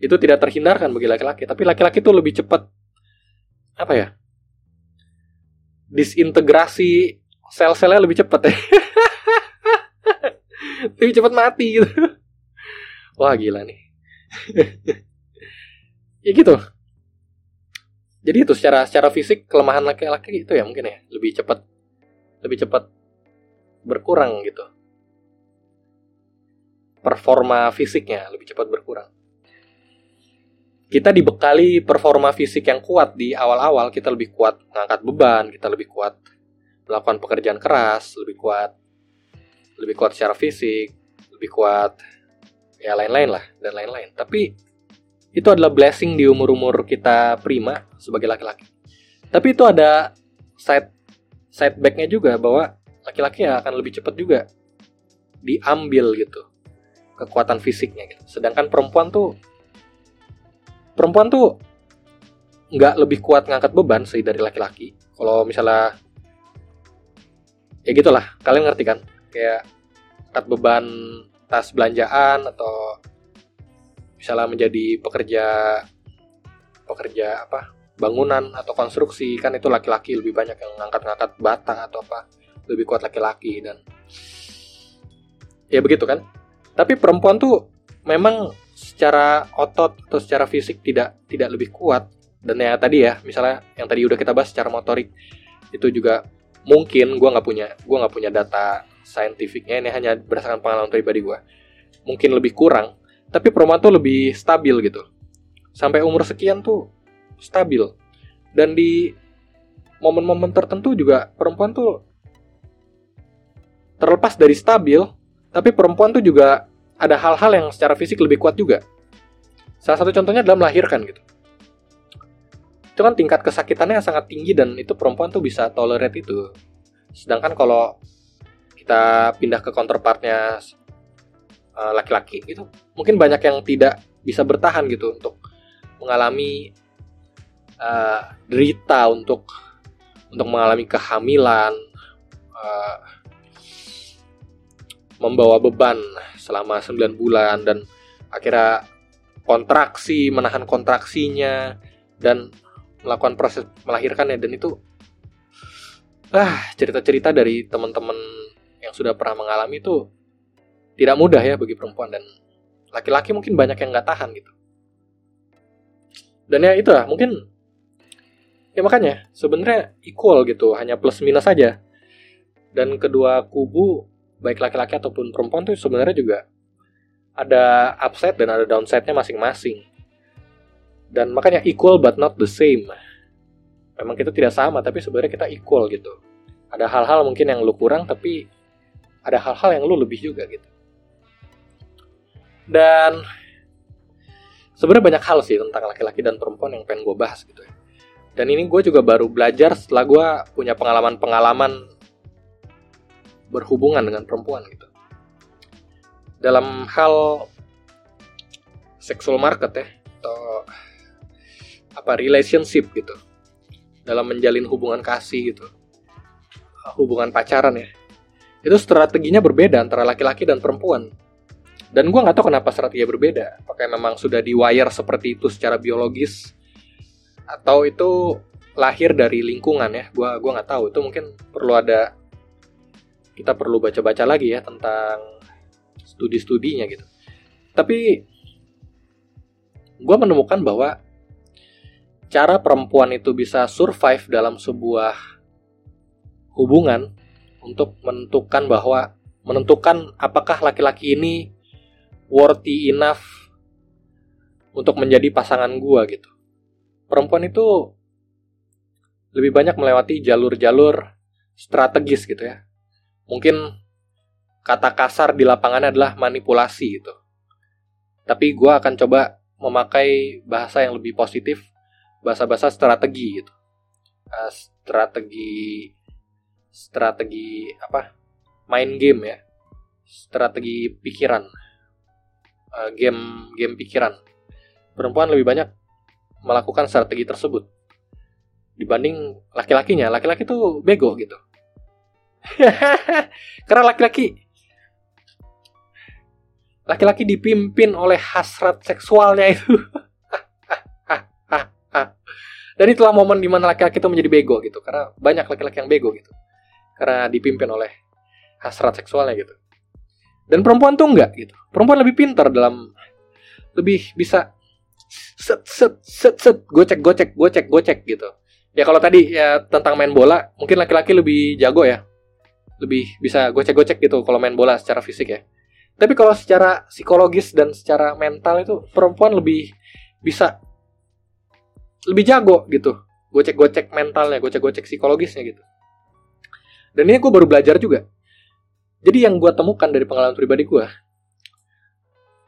Itu tidak terhindarkan bagi laki-laki, tapi laki-laki tuh lebih cepat apa ya? Disintegrasi sel-selnya lebih cepat ya. lebih cepat mati gitu. Wah gila nih. Ya gitu. Jadi itu secara secara fisik kelemahan laki-laki itu ya mungkin ya. Lebih cepat lebih cepat berkurang gitu. Performa fisiknya lebih cepat berkurang. Kita dibekali performa fisik yang kuat di awal-awal kita lebih kuat mengangkat beban kita lebih kuat melakukan pekerjaan keras lebih kuat lebih kuat secara fisik lebih kuat ya lain-lain lah dan lain-lain. Tapi itu adalah blessing di umur-umur kita prima sebagai laki-laki. Tapi itu ada side setbacknya juga bahwa laki-laki ya akan lebih cepat juga diambil gitu kekuatan fisiknya gitu. Sedangkan perempuan tuh perempuan tuh nggak lebih kuat ngangkat beban sih dari laki-laki. Kalau misalnya ya gitulah, kalian ngerti kan? Kayak angkat beban tas belanjaan atau misalnya menjadi pekerja pekerja apa bangunan atau konstruksi kan itu laki-laki lebih banyak yang ngangkat-ngangkat bata atau apa lebih kuat laki-laki dan ya begitu kan. Tapi perempuan tuh memang secara otot atau secara fisik tidak tidak lebih kuat. Dan ya tadi ya misalnya yang tadi udah kita bahas secara motorik itu juga mungkin gue nggak punya gue nggak punya data saintifiknya ini hanya berdasarkan pengalaman pribadi gue mungkin lebih kurang tapi tuh lebih stabil gitu sampai umur sekian tuh stabil dan di momen-momen tertentu juga perempuan tuh terlepas dari stabil tapi perempuan tuh juga ada hal-hal yang secara fisik lebih kuat juga. Salah satu contohnya adalah melahirkan gitu. Itu kan tingkat kesakitannya sangat tinggi dan itu perempuan tuh bisa tolerate itu. Sedangkan kalau kita pindah ke counterpartnya uh, laki-laki gitu, mungkin banyak yang tidak bisa bertahan gitu untuk mengalami uh, derita untuk untuk mengalami kehamilan, uh, membawa beban selama 9 bulan dan akhirnya kontraksi, menahan kontraksinya dan melakukan proses melahirkannya. Dan itu ah cerita-cerita dari teman-teman yang sudah pernah mengalami itu tidak mudah ya bagi perempuan dan laki-laki mungkin banyak yang nggak tahan gitu dan ya itu lah mungkin ya makanya sebenarnya equal gitu hanya plus minus saja dan kedua kubu baik laki-laki ataupun perempuan tuh sebenarnya juga ada upside dan ada downside-nya masing-masing. Dan makanya equal but not the same. Memang kita tidak sama tapi sebenarnya kita equal gitu. Ada hal-hal mungkin yang lu kurang tapi ada hal-hal yang lu lebih juga gitu. Dan sebenarnya banyak hal sih tentang laki-laki dan perempuan yang pengen gue bahas gitu ya. Dan ini gue juga baru belajar setelah gue punya pengalaman-pengalaman berhubungan dengan perempuan gitu. Dalam hal sexual market ya atau apa relationship gitu. Dalam menjalin hubungan kasih gitu. Hubungan pacaran ya. Itu strateginya berbeda antara laki-laki dan perempuan. Dan gue nggak tahu kenapa strateginya berbeda. Apakah memang sudah di wire seperti itu secara biologis atau itu lahir dari lingkungan ya? Gua gua nggak tahu. Itu mungkin perlu ada kita perlu baca-baca lagi ya tentang studi-studinya gitu. Tapi gue menemukan bahwa cara perempuan itu bisa survive dalam sebuah hubungan untuk menentukan bahwa menentukan apakah laki-laki ini worthy enough untuk menjadi pasangan gue gitu. Perempuan itu lebih banyak melewati jalur-jalur strategis gitu ya mungkin kata kasar di lapangan adalah manipulasi gitu. Tapi gue akan coba memakai bahasa yang lebih positif, bahasa-bahasa strategi gitu. Uh, strategi strategi apa? Main game ya. Strategi pikiran. Uh, game game pikiran. Perempuan lebih banyak melakukan strategi tersebut dibanding laki-lakinya. Laki-laki tuh bego gitu Karena laki-laki laki-laki dipimpin oleh hasrat seksualnya itu. Dan itulah momen di mana laki-laki itu menjadi bego gitu. Karena banyak laki-laki yang bego gitu. Karena dipimpin oleh hasrat seksualnya gitu. Dan perempuan tuh enggak gitu. Perempuan lebih pintar dalam lebih bisa set set set set gocek gocek gocek gocek gitu. Ya kalau tadi ya tentang main bola, mungkin laki-laki lebih jago ya lebih bisa gocek-gocek gitu kalau main bola secara fisik ya. Tapi kalau secara psikologis dan secara mental itu perempuan lebih bisa lebih jago gitu. Gocek-gocek mentalnya, gocek-gocek psikologisnya gitu. Dan ini gue baru belajar juga. Jadi yang gue temukan dari pengalaman pribadi gue,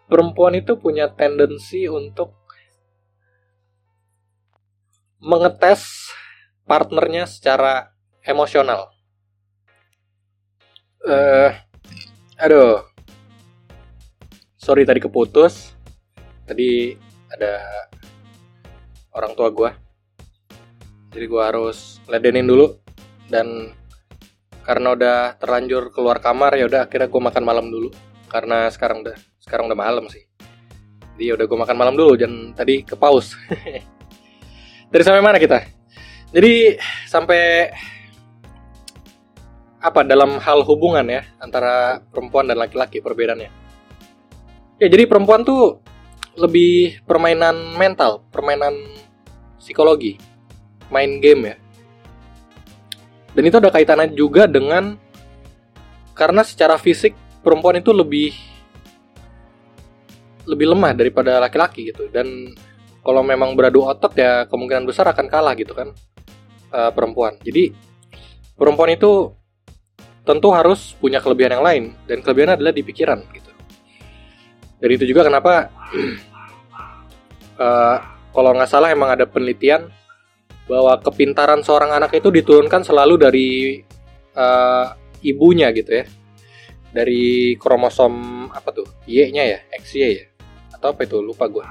perempuan itu punya tendensi untuk mengetes partnernya secara emosional Eh, aduh. Sorry tadi keputus. Tadi ada orang tua gua. Jadi gua harus ledenin dulu dan karena udah terlanjur keluar kamar ya udah akhirnya gua makan malam dulu karena sekarang udah sekarang udah malam sih. Jadi ya udah gua makan malam dulu dan tadi ke paus. Dari sampai mana kita? Jadi sampai apa dalam hal hubungan ya antara perempuan dan laki-laki perbedaannya. Ya jadi perempuan tuh lebih permainan mental, permainan psikologi, main game ya. Dan itu ada kaitannya juga dengan karena secara fisik perempuan itu lebih lebih lemah daripada laki-laki gitu dan kalau memang beradu otot ya kemungkinan besar akan kalah gitu kan uh, perempuan. Jadi perempuan itu tentu harus punya kelebihan yang lain dan kelebihannya adalah di pikiran gitu. Dari itu juga kenapa uh, kalau nggak salah emang ada penelitian bahwa kepintaran seorang anak itu diturunkan selalu dari uh, ibunya gitu ya. Dari kromosom apa tuh? Y-nya ya, XY ya. Atau apa itu? Lupa gue.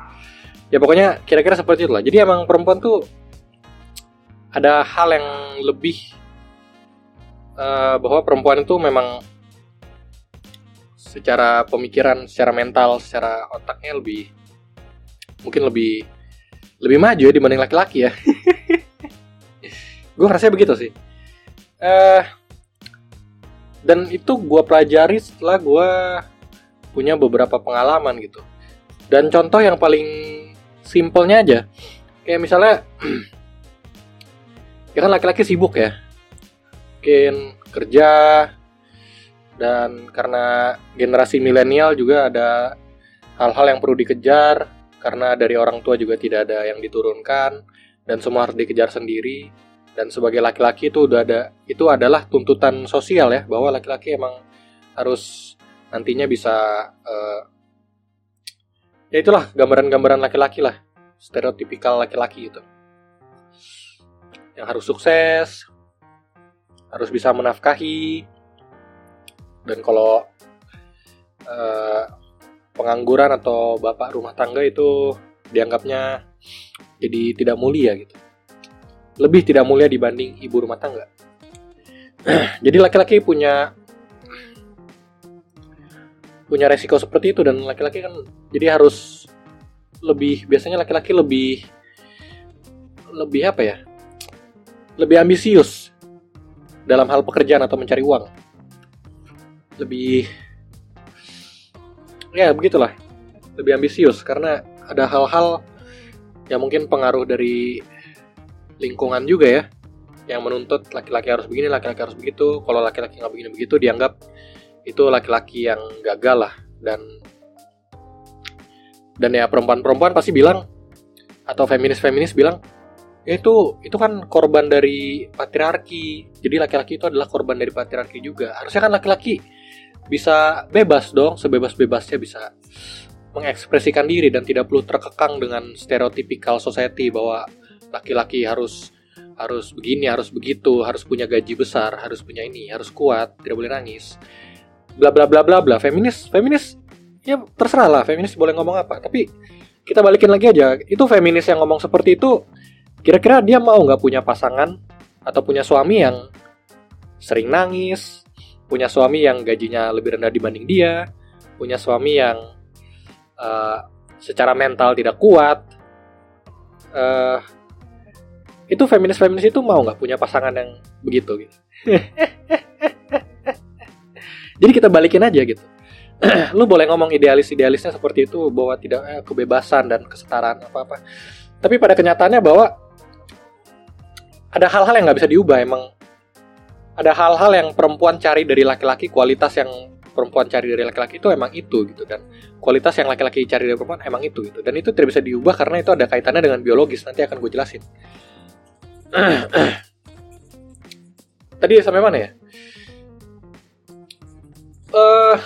Ya pokoknya kira-kira seperti itulah. Jadi emang perempuan tuh ada hal yang lebih uh, bahwa perempuan itu memang secara pemikiran, secara mental, secara otaknya lebih mungkin lebih lebih maju ya dibanding laki-laki ya. gue ngerasa begitu sih. Uh, dan itu gue pelajari setelah gue punya beberapa pengalaman gitu. Dan contoh yang paling simpelnya aja, kayak misalnya, ya kan laki-laki sibuk ya, mungkin kerja dan karena generasi milenial juga ada hal-hal yang perlu dikejar karena dari orang tua juga tidak ada yang diturunkan dan semua harus dikejar sendiri dan sebagai laki-laki itu udah ada itu adalah tuntutan sosial ya bahwa laki-laki emang harus nantinya bisa uh, ya itulah gambaran-gambaran laki-laki lah stereotipikal laki-laki itu yang harus sukses harus bisa menafkahi dan kalau uh, pengangguran atau bapak rumah tangga itu dianggapnya jadi tidak mulia gitu lebih tidak mulia dibanding ibu rumah tangga jadi laki-laki punya punya resiko seperti itu dan laki-laki kan jadi harus lebih biasanya laki-laki lebih lebih apa ya lebih ambisius dalam hal pekerjaan atau mencari uang. Lebih ya begitulah. Lebih ambisius karena ada hal-hal yang mungkin pengaruh dari lingkungan juga ya yang menuntut laki-laki harus begini, laki-laki harus begitu. Kalau laki-laki nggak begini begitu dianggap itu laki-laki yang gagal lah. Dan dan ya perempuan-perempuan pasti bilang atau feminis-feminis bilang itu itu kan korban dari patriarki. Jadi laki-laki itu adalah korban dari patriarki juga. Harusnya kan laki-laki bisa bebas dong sebebas-bebasnya bisa mengekspresikan diri dan tidak perlu terkekang dengan stereotypical society bahwa laki-laki harus harus begini harus begitu harus punya gaji besar harus punya ini harus kuat tidak boleh nangis. Bla bla bla bla bla. Feminis feminis ya terserah lah feminis boleh ngomong apa. Tapi kita balikin lagi aja. Itu feminis yang ngomong seperti itu Kira-kira dia mau nggak punya pasangan atau punya suami yang sering nangis, punya suami yang gajinya lebih rendah dibanding dia, punya suami yang uh, secara mental tidak kuat. Uh, itu feminis-feminis itu mau nggak punya pasangan yang begitu gitu. Jadi kita balikin aja gitu. lu boleh ngomong idealis-idealisnya seperti itu bahwa tidak eh, kebebasan dan kesetaraan apa-apa. Tapi pada kenyataannya bahwa ada hal-hal yang nggak bisa diubah emang ada hal-hal yang perempuan cari dari laki-laki kualitas yang perempuan cari dari laki-laki itu emang itu gitu dan kualitas yang laki-laki cari dari perempuan emang itu gitu dan itu tidak bisa diubah karena itu ada kaitannya dengan biologis nanti akan gue jelasin tadi sampai mana ya uh,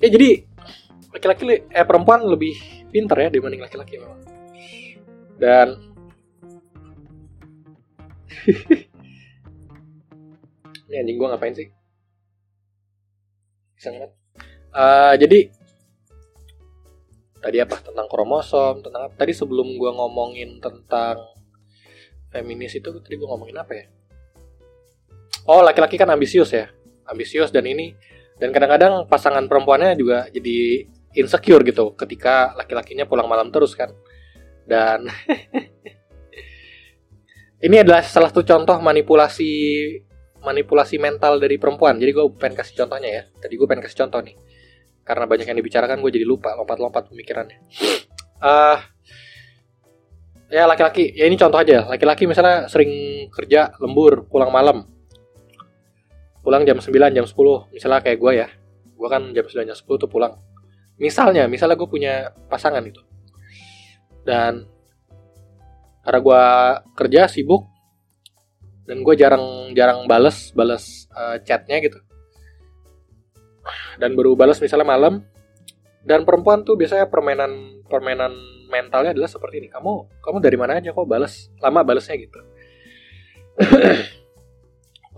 ya jadi laki-laki eh perempuan lebih pintar ya dibanding laki-laki memang dan Ini anjing gue ngapain sih? Sangat. Uh, jadi tadi apa? Tentang kromosom tentang tadi sebelum gue ngomongin tentang feminis itu tadi gue ngomongin apa ya? Oh laki-laki kan ambisius ya. Ambisius dan ini. Dan kadang-kadang pasangan perempuannya juga jadi insecure gitu ketika laki-lakinya pulang malam terus kan. Dan ini adalah salah satu contoh manipulasi manipulasi mental dari perempuan. Jadi gue pengen kasih contohnya ya. Tadi gue pengen kasih contoh nih karena banyak yang dibicarakan gue jadi lupa lompat-lompat pemikirannya. Uh, ya laki-laki. Ya ini contoh aja. Laki-laki misalnya sering kerja lembur pulang malam. Pulang jam 9 jam 10 misalnya kayak gue ya. Gue kan jam 9 jam 10 tuh pulang. Misalnya misalnya gue punya pasangan itu. Dan karena gue kerja sibuk dan gue jarang jarang bales bales uh, chatnya gitu dan baru balas misalnya malam. Dan perempuan tuh biasanya permainan permainan mentalnya adalah seperti ini. Kamu kamu dari mana aja kok balas? Lama balasnya gitu.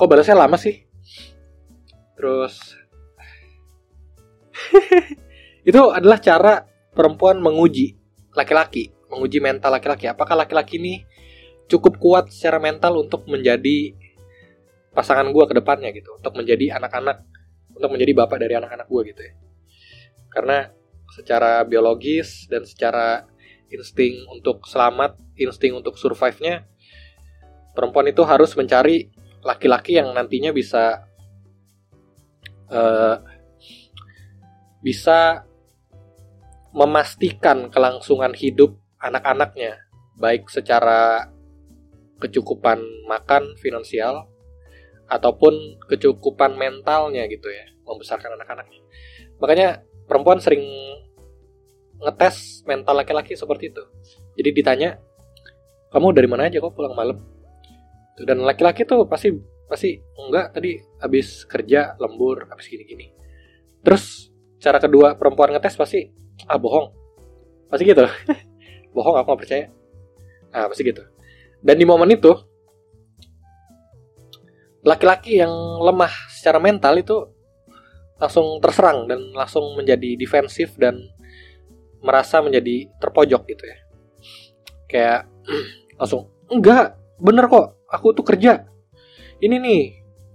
Kok balasnya lama sih? Terus itu adalah cara perempuan menguji laki-laki menguji mental laki-laki. Apakah laki-laki ini cukup kuat secara mental untuk menjadi pasangan gue ke depannya gitu untuk menjadi anak-anak untuk menjadi bapak dari anak-anak gue gitu ya. Karena secara biologis dan secara insting untuk selamat insting untuk survive-nya perempuan itu harus mencari laki-laki yang nantinya bisa uh, bisa memastikan kelangsungan hidup anak-anaknya baik secara kecukupan makan finansial ataupun kecukupan mentalnya gitu ya membesarkan anak-anaknya. Makanya perempuan sering ngetes mental laki-laki seperti itu. Jadi ditanya kamu dari mana aja kok pulang malam? Dan laki-laki tuh pasti pasti enggak tadi habis kerja lembur habis gini-gini. Terus cara kedua perempuan ngetes pasti ah bohong. Pasti gitu bohong aku nggak percaya. Ah pasti gitu. Dan di momen itu laki-laki yang lemah secara mental itu langsung terserang dan langsung menjadi defensif dan merasa menjadi terpojok gitu ya. Kayak langsung enggak bener kok aku tuh kerja. Ini nih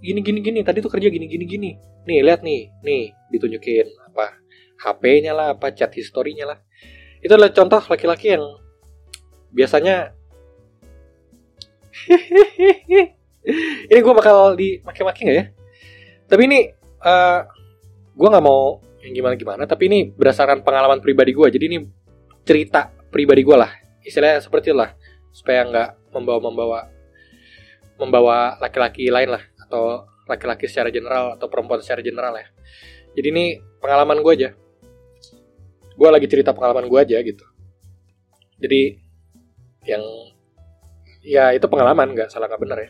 gini gini gini tadi tuh kerja gini gini gini. Nih lihat nih nih ditunjukin apa HP-nya lah apa chat historinya lah. Itu adalah contoh laki-laki yang biasanya ini gue bakal dimaki-maki nggak ya? Tapi ini uh, eh, gue nggak mau yang gimana-gimana. Tapi ini berdasarkan pengalaman pribadi gue. Jadi ini cerita pribadi gue lah. Istilahnya seperti lah supaya nggak membawa-membawa membawa laki-laki lain lah atau laki-laki secara general atau perempuan secara general ya. Jadi ini pengalaman gue aja. Gue lagi cerita pengalaman gue aja gitu. Jadi yang ya itu pengalaman nggak salah nggak benar ya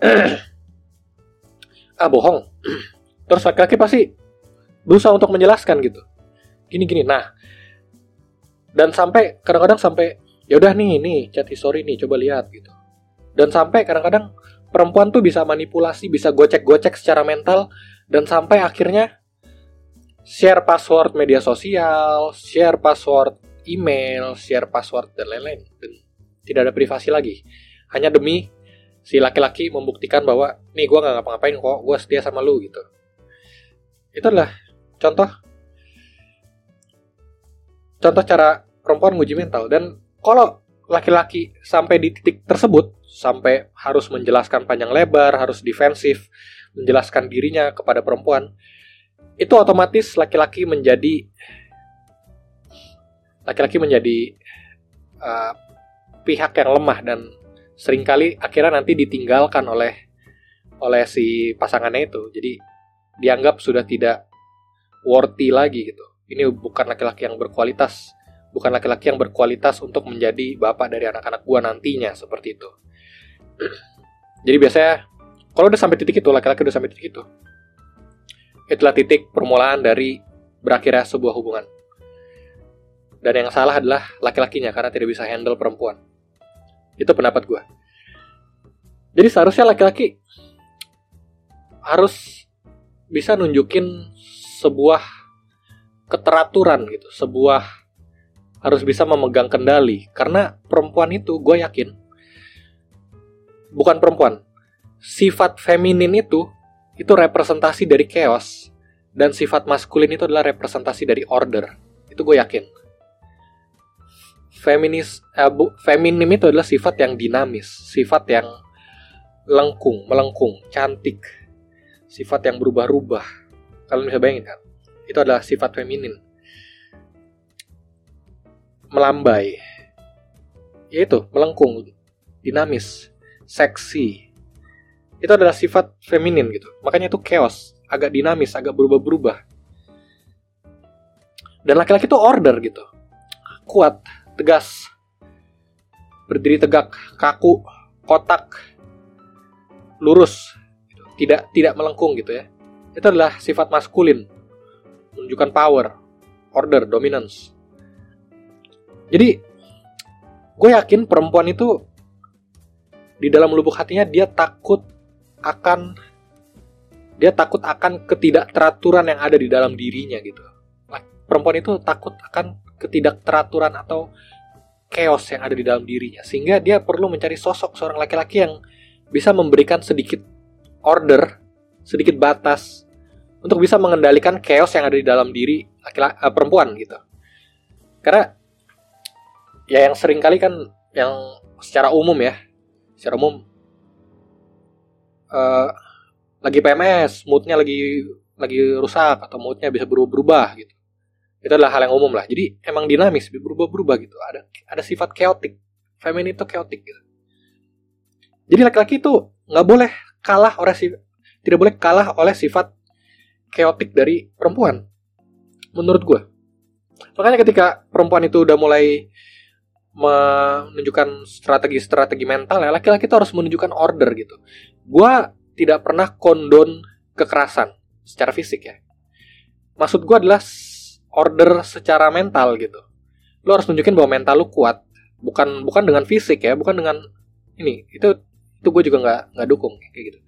ah bohong. Terus laki-laki pasti berusaha untuk menjelaskan gitu. Gini gini. Nah dan sampai kadang-kadang sampai ya udah nih nih chat history nih coba lihat gitu. Dan sampai kadang-kadang perempuan tuh bisa manipulasi bisa gocek-gocek secara mental dan sampai akhirnya share password media sosial share password email share password dan lain-lain. Dan tidak ada privasi lagi. Hanya demi si laki-laki membuktikan bahwa nih gue nggak ngapa-ngapain kok gue setia sama lu gitu. Itu adalah contoh contoh cara perempuan nguji mental. Dan kalau laki-laki sampai di titik tersebut sampai harus menjelaskan panjang lebar harus defensif menjelaskan dirinya kepada perempuan itu otomatis laki-laki menjadi laki-laki menjadi uh, pihak yang lemah dan sering kali akhirnya nanti ditinggalkan oleh oleh si pasangannya itu. Jadi dianggap sudah tidak worthy lagi gitu. Ini bukan laki-laki yang berkualitas, bukan laki-laki yang berkualitas untuk menjadi bapak dari anak-anak gua nantinya seperti itu. Jadi biasanya kalau udah sampai titik itu, laki-laki udah sampai titik itu, itulah titik permulaan dari berakhirnya sebuah hubungan. Dan yang salah adalah laki-lakinya karena tidak bisa handle perempuan. Itu pendapat gue. Jadi seharusnya laki-laki harus bisa nunjukin sebuah keteraturan gitu, sebuah harus bisa memegang kendali. Karena perempuan itu gue yakin bukan perempuan sifat feminin itu itu representasi dari chaos dan sifat maskulin itu adalah representasi dari order. Itu gue yakin feminis eh, bu, feminim itu adalah sifat yang dinamis sifat yang lengkung melengkung cantik sifat yang berubah-ubah. Kalian bisa bayangin kan? Itu adalah sifat feminin melambai. Yaitu melengkung dinamis seksi. Itu adalah sifat feminin gitu. Makanya itu chaos agak dinamis agak berubah-berubah. Dan laki-laki itu order gitu. Kuat tegas berdiri tegak kaku kotak lurus gitu. tidak tidak melengkung gitu ya itu adalah sifat maskulin menunjukkan power order dominance jadi gue yakin perempuan itu di dalam lubuk hatinya dia takut akan dia takut akan ketidakteraturan yang ada di dalam dirinya gitu. Perempuan itu takut akan ketidakteraturan atau chaos yang ada di dalam dirinya sehingga dia perlu mencari sosok seorang laki-laki yang bisa memberikan sedikit order, sedikit batas untuk bisa mengendalikan chaos yang ada di dalam diri laki-laki uh, perempuan gitu. Karena ya yang sering kali kan yang secara umum ya secara umum uh, lagi PMS moodnya lagi lagi rusak atau moodnya bisa berubah-berubah gitu itu adalah hal yang umum lah. Jadi emang dinamis berubah-berubah gitu. Ada ada sifat chaotic. Feminin itu chaotic gitu. Jadi laki-laki itu nggak boleh kalah oleh si tidak boleh kalah oleh sifat chaotic dari perempuan. Menurut gue makanya ketika perempuan itu udah mulai menunjukkan strategi-strategi mental ya laki-laki itu harus menunjukkan order gitu. Gue tidak pernah kondon kekerasan secara fisik ya. Maksud gue adalah order secara mental gitu. Lo harus nunjukin bahwa mental lo kuat. Bukan bukan dengan fisik ya bukan dengan ini. Itu itu gue juga nggak nggak dukung kayak gitu.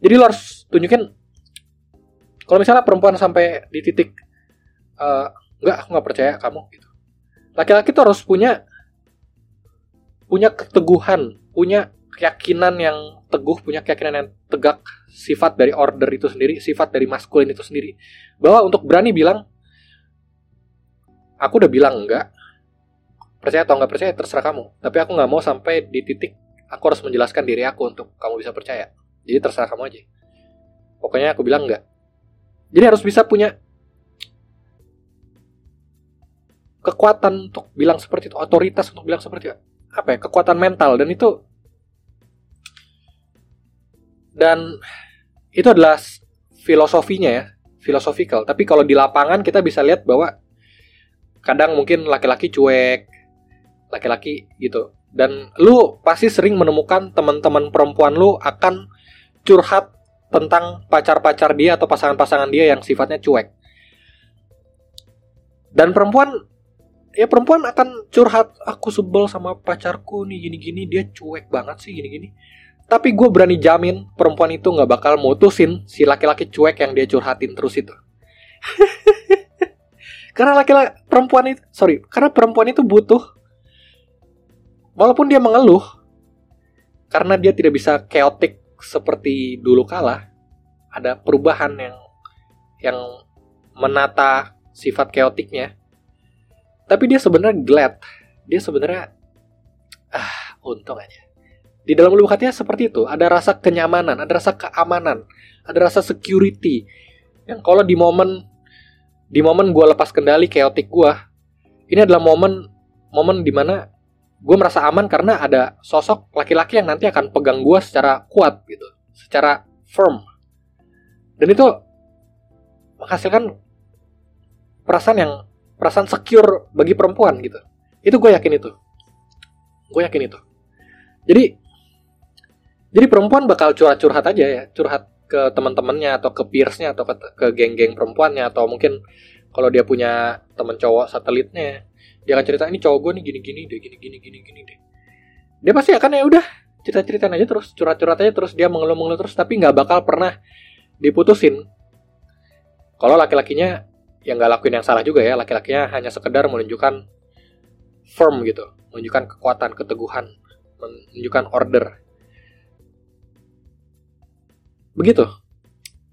Jadi lo harus tunjukin kalau misalnya perempuan sampai di titik uh, nggak aku nggak percaya kamu gitu. Laki-laki tuh harus punya punya keteguhan, punya keyakinan yang teguh, punya keyakinan yang tegak, sifat dari order itu sendiri, sifat dari maskulin itu sendiri. Bahwa untuk berani bilang, aku udah bilang enggak, percaya atau enggak percaya terserah kamu. Tapi aku nggak mau sampai di titik aku harus menjelaskan diri aku untuk kamu bisa percaya. Jadi terserah kamu aja. Pokoknya aku bilang enggak. Jadi harus bisa punya kekuatan untuk bilang seperti itu, otoritas untuk bilang seperti itu apa ya kekuatan mental dan itu dan itu adalah filosofinya ya filosofikal tapi kalau di lapangan kita bisa lihat bahwa kadang mungkin laki-laki cuek laki-laki gitu. Dan lu pasti sering menemukan teman-teman perempuan lu akan curhat tentang pacar-pacar dia atau pasangan-pasangan dia yang sifatnya cuek. Dan perempuan ya perempuan akan curhat aku sebel sama pacarku nih gini-gini dia cuek banget sih gini-gini. Tapi gue berani jamin perempuan itu nggak bakal mutusin si laki-laki cuek yang dia curhatin terus itu karena laki-laki perempuan itu sorry karena perempuan itu butuh walaupun dia mengeluh karena dia tidak bisa chaotic seperti dulu kala ada perubahan yang yang menata sifat chaoticnya. Tapi dia sebenarnya glad. Dia sebenarnya ah untung aja. Di dalam lubuk hatinya seperti itu. Ada rasa kenyamanan ada rasa keamanan ada rasa security. Yang kalau di momen di momen gue lepas kendali chaotic gue ini adalah momen momen di mana gue merasa aman karena ada sosok laki-laki yang nanti akan pegang gue secara kuat gitu secara firm. Dan itu menghasilkan perasaan yang perasaan secure bagi perempuan gitu. Itu gue yakin itu. Gue yakin itu. Jadi jadi perempuan bakal curhat-curhat aja ya curhat ke teman-temannya atau ke peersnya atau ke, geng-geng perempuannya atau mungkin kalau dia punya teman cowok satelitnya dia akan cerita ini cowok gue nih gini-gini deh gini-gini gini-gini deh. Dia pasti akan ya udah cerita-ceritain aja terus curhat-curhat aja terus dia mengeluh-mengeluh terus tapi nggak bakal pernah diputusin. Kalau laki-lakinya yang nggak lakuin yang salah juga ya laki-lakinya hanya sekedar menunjukkan firm gitu menunjukkan kekuatan keteguhan menunjukkan order begitu.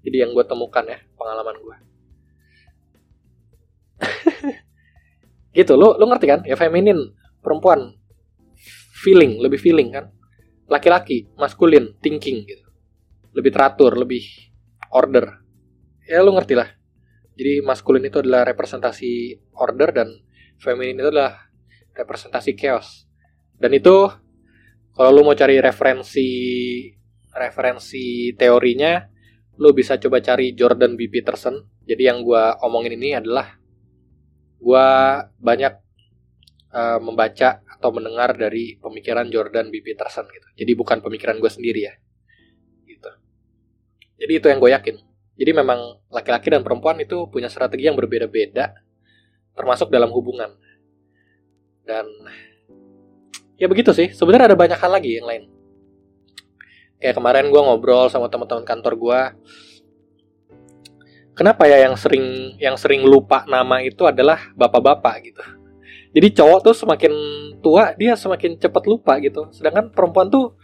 Jadi yang gue temukan ya pengalaman gue gitu lo lo ngerti kan? Ya feminin perempuan. Feeling lebih feeling kan? Laki-laki maskulin thinking gitu. Lebih teratur lebih order. Ya lo ngerti lah. Jadi maskulin itu adalah representasi order dan feminin itu adalah representasi chaos. Dan itu kalau lo mau cari referensi referensi teorinya lo bisa coba cari Jordan B. Peterson. Jadi yang gue omongin ini adalah gue banyak uh, membaca atau mendengar dari pemikiran Jordan B. Peterson gitu. Jadi bukan pemikiran gue sendiri ya. Gitu. Jadi itu yang gue yakin. Jadi memang laki-laki dan perempuan itu punya strategi yang berbeda-beda, termasuk dalam hubungan. Dan ya begitu sih. Sebenarnya ada banyak hal lagi yang lain kayak kemarin gue ngobrol sama teman-teman kantor gue kenapa ya yang sering yang sering lupa nama itu adalah bapak-bapak gitu? Jadi cowok tuh semakin tua dia semakin cepat lupa gitu. Sedangkan perempuan tuh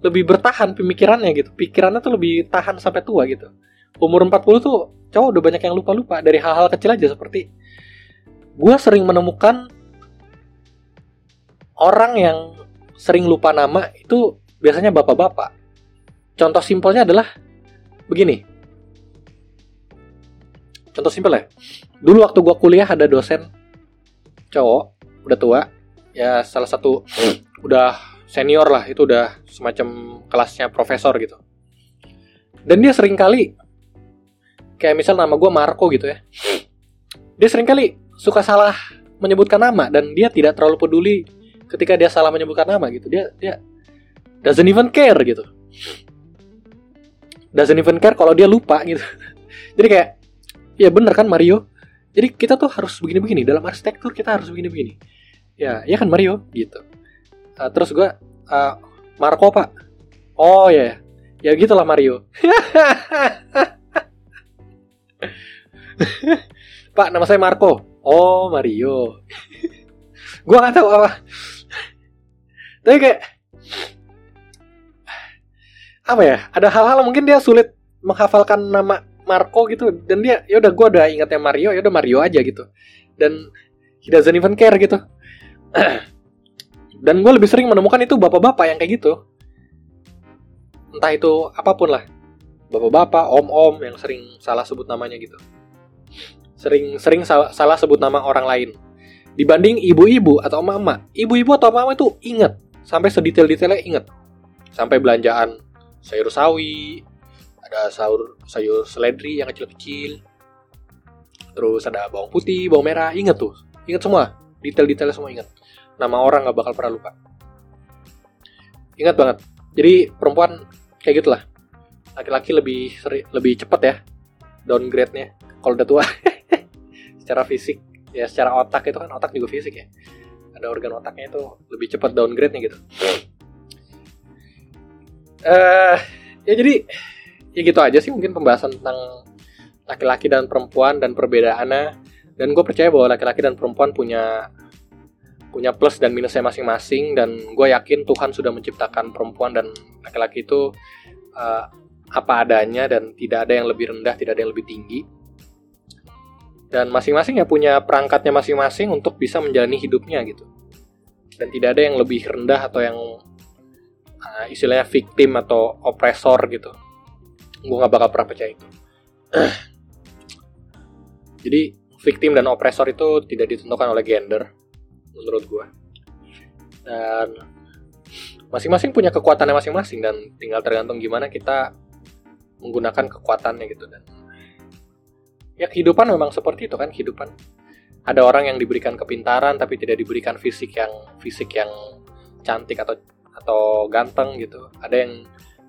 lebih bertahan pemikirannya gitu. Pikirannya tuh lebih tahan sampai tua gitu. Umur 40 tuh cowok udah banyak yang lupa-lupa. Dari hal-hal kecil aja seperti gue sering menemukan orang yang sering lupa nama itu biasanya bapak-bapak Contoh simpelnya adalah begini. Contoh simpel ya. Dulu waktu gua kuliah ada dosen cowok, udah tua, ya salah satu udah senior lah, itu udah semacam kelasnya profesor gitu. Dan dia sering kali kayak misal nama gue Marco gitu ya. Dia sering kali suka salah menyebutkan nama dan dia tidak terlalu peduli ketika dia salah menyebutkan nama gitu. Dia dia doesn't even care gitu doesn't even care kalau dia lupa gitu. Jadi kayak ya bener kan Mario? Jadi kita tuh harus begini-begini. Dalam arsitektur kita harus begini-begini. Ya ya kan Mario? Gitu. Uh, terus gue uh, Marco pak. Oh ya ya. Gitulah Mario. Pak nama saya Marco. Oh Mario. Gue gak tahu apa. Tapi kayak apa ya? Ada hal-hal mungkin dia sulit menghafalkan nama Marco gitu. Dan dia ya udah gue udah ingatnya Mario ya udah Mario aja gitu. Dan he doesn't even care gitu. Dan gue lebih sering menemukan itu bapak-bapak yang kayak gitu. Entah itu apa pun lah. Bapak-bapak om-om yang sering salah sebut namanya gitu. Sering sering salah, salah sebut nama orang lain. Dibanding ibu-ibu atau mama ibu-ibu atau mama itu inget sampai sedetail-detailnya inget sampai belanjaan sayur sawi, ada sayur sayur seledri yang kecil-kecil. Terus ada bawang putih, bawang merah, inget tuh. Ingat semua, detail-detailnya semua ingat. Nama orang nggak bakal pernah lupa. Ingat banget. Jadi perempuan kayak gitulah. Laki-laki lebih seri, lebih cepet ya downgrade-nya kalau udah tua. secara fisik, ya secara otak itu kan otak juga fisik ya. Ada organ otaknya itu lebih cepat downgrade-nya gitu uh, ya jadi ya gitu aja sih mungkin pembahasan tentang laki-laki dan perempuan dan perbedaannya. Dan gue percaya bahwa laki-laki dan perempuan punya punya plus dan minusnya masing-masing. Dan gue yakin Tuhan sudah menciptakan perempuan dan laki-laki itu uh, apa adanya dan tidak ada yang lebih rendah tidak ada yang lebih tinggi. Dan masing-masing ya punya perangkatnya masing-masing untuk bisa menjalani hidupnya gitu. Dan tidak ada yang lebih rendah atau yang uh, istilahnya victim atau opresor gitu. Gue nggak bakal pernah percaya itu. Jadi victim dan opresor itu tidak ditentukan oleh gender menurut gue dan masing-masing punya kekuatannya masing-masing dan tinggal tergantung gimana kita menggunakan kekuatannya gitu. Dan ya kehidupan memang seperti itu kan kehidupan. Ada orang yang diberikan kepintaran tapi tidak diberikan fisik yang fisik yang cantik atau atau ganteng gitu. Ada yang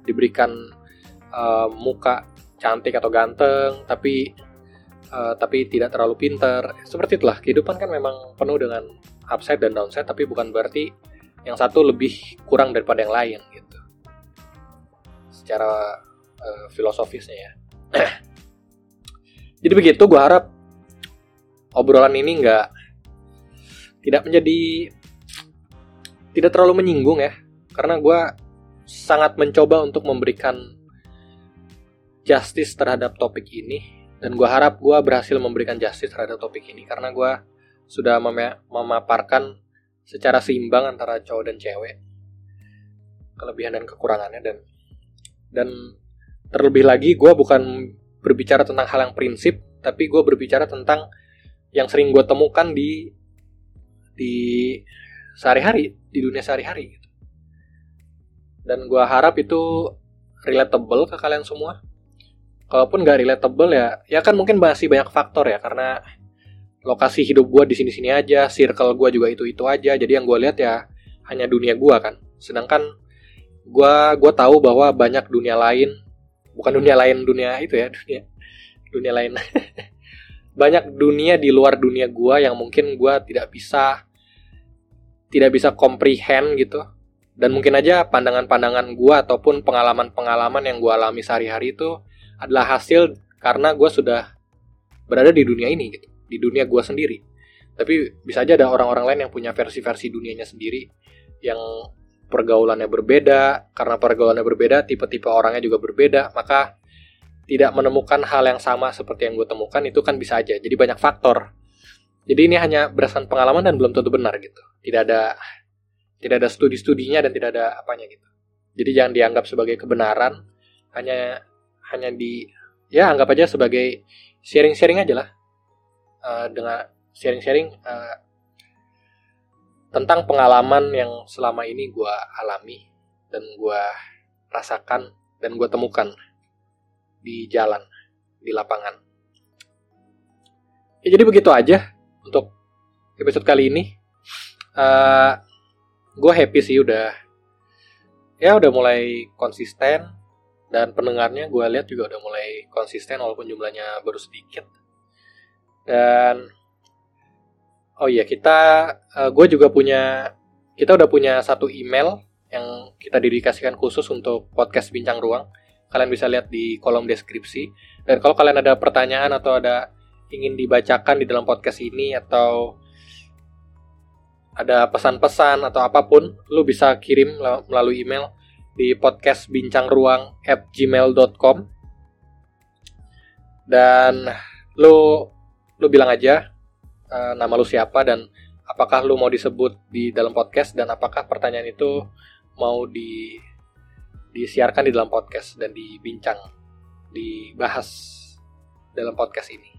diberikan uh, muka cantik atau ganteng tapi uh, tapi tidak terlalu pinter. Seperti itulah kehidupan kan memang penuh dengan upside dan downside tapi bukan berarti yang satu lebih kurang daripada yang lain gitu. Secara uh, filosofisnya ya. Jadi begitu, gue harap obrolan ini nggak tidak menjadi tidak terlalu menyinggung ya, karena gue sangat mencoba untuk memberikan justice terhadap topik ini. Dan gue harap gue berhasil memberikan justice terhadap topik ini. Karena gue sudah mem memaparkan secara seimbang antara cowok dan cewek. Kelebihan dan kekurangannya. Dan dan terlebih lagi gue bukan berbicara tentang hal yang prinsip. Tapi gue berbicara tentang yang sering gue temukan di di sehari-hari di dunia sehari-hari dan gue harap itu relatable ke kalian semua. Kalaupun gak relatable ya ya kan mungkin masih banyak faktor ya karena lokasi hidup gue di sini-sini aja circle gue juga itu itu aja. Jadi yang gue lihat ya hanya dunia gue kan. Sedangkan gue gue tahu bahwa banyak dunia lain bukan dunia lain dunia itu ya dunia dunia lain. Banyak dunia di luar dunia gue yang mungkin gue tidak bisa tidak bisa comprehend gitu dan mungkin aja pandangan-pandangan gue ataupun pengalaman-pengalaman yang gue alami sehari-hari itu adalah hasil karena gue sudah berada di dunia ini gitu di dunia gue sendiri. Tapi bisa aja ada orang-orang lain yang punya versi-versi dunianya sendiri yang pergaulannya berbeda karena pergaulannya berbeda tipe-tipe orangnya juga berbeda maka tidak menemukan hal yang sama seperti yang gue temukan itu kan bisa aja jadi banyak faktor. Jadi ini hanya berdasarkan pengalaman dan belum tentu benar gitu. Tidak ada tidak ada studi-studinya dan tidak ada apanya gitu jadi jangan dianggap sebagai kebenaran hanya hanya di ya anggap aja sebagai sharing-sharing aja lah uh, dengan sharing-sharing uh, tentang pengalaman yang selama ini gue alami dan gue rasakan dan gue temukan di jalan di lapangan. Ya, jadi begitu aja untuk episode kali ini. Uh, gue happy sih udah ya udah mulai konsisten dan pendengarnya gue lihat juga udah mulai konsisten walaupun jumlahnya baru sedikit. Dan oh iya kita uh, gue juga punya kita udah punya satu email yang kita dedikasikan khusus untuk podcast bincang ruang. Kalian bisa lihat di kolom deskripsi. Dan kalau kalian ada pertanyaan atau ada ingin dibacakan di dalam podcast ini atau ada pesan-pesan atau apa pun lu bisa kirim melalui email di podcast bincang ruang at gmail.com dan lu lu bilang aja uh, nama lu siapa dan apakah lu mau disebut di dalam podcast dan apakah pertanyaan itu mau di disiarkan di dalam podcast dan dibincang dibahas dalam podcast ini.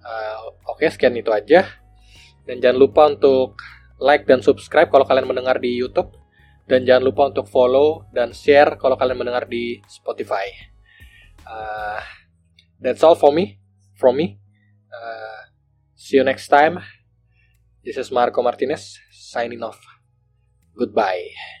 Uh, oke okay, sekian itu aja. Dan jangan lupa untuk like dan subscribe kalau kalian mendengar di YouTube dan jangan lupa untuk follow dan share kalau kalian mendengar di Spotify. Uh, that's all for me, from me. Uh, see you next time. This is Marco Martinez signing off. Goodbye.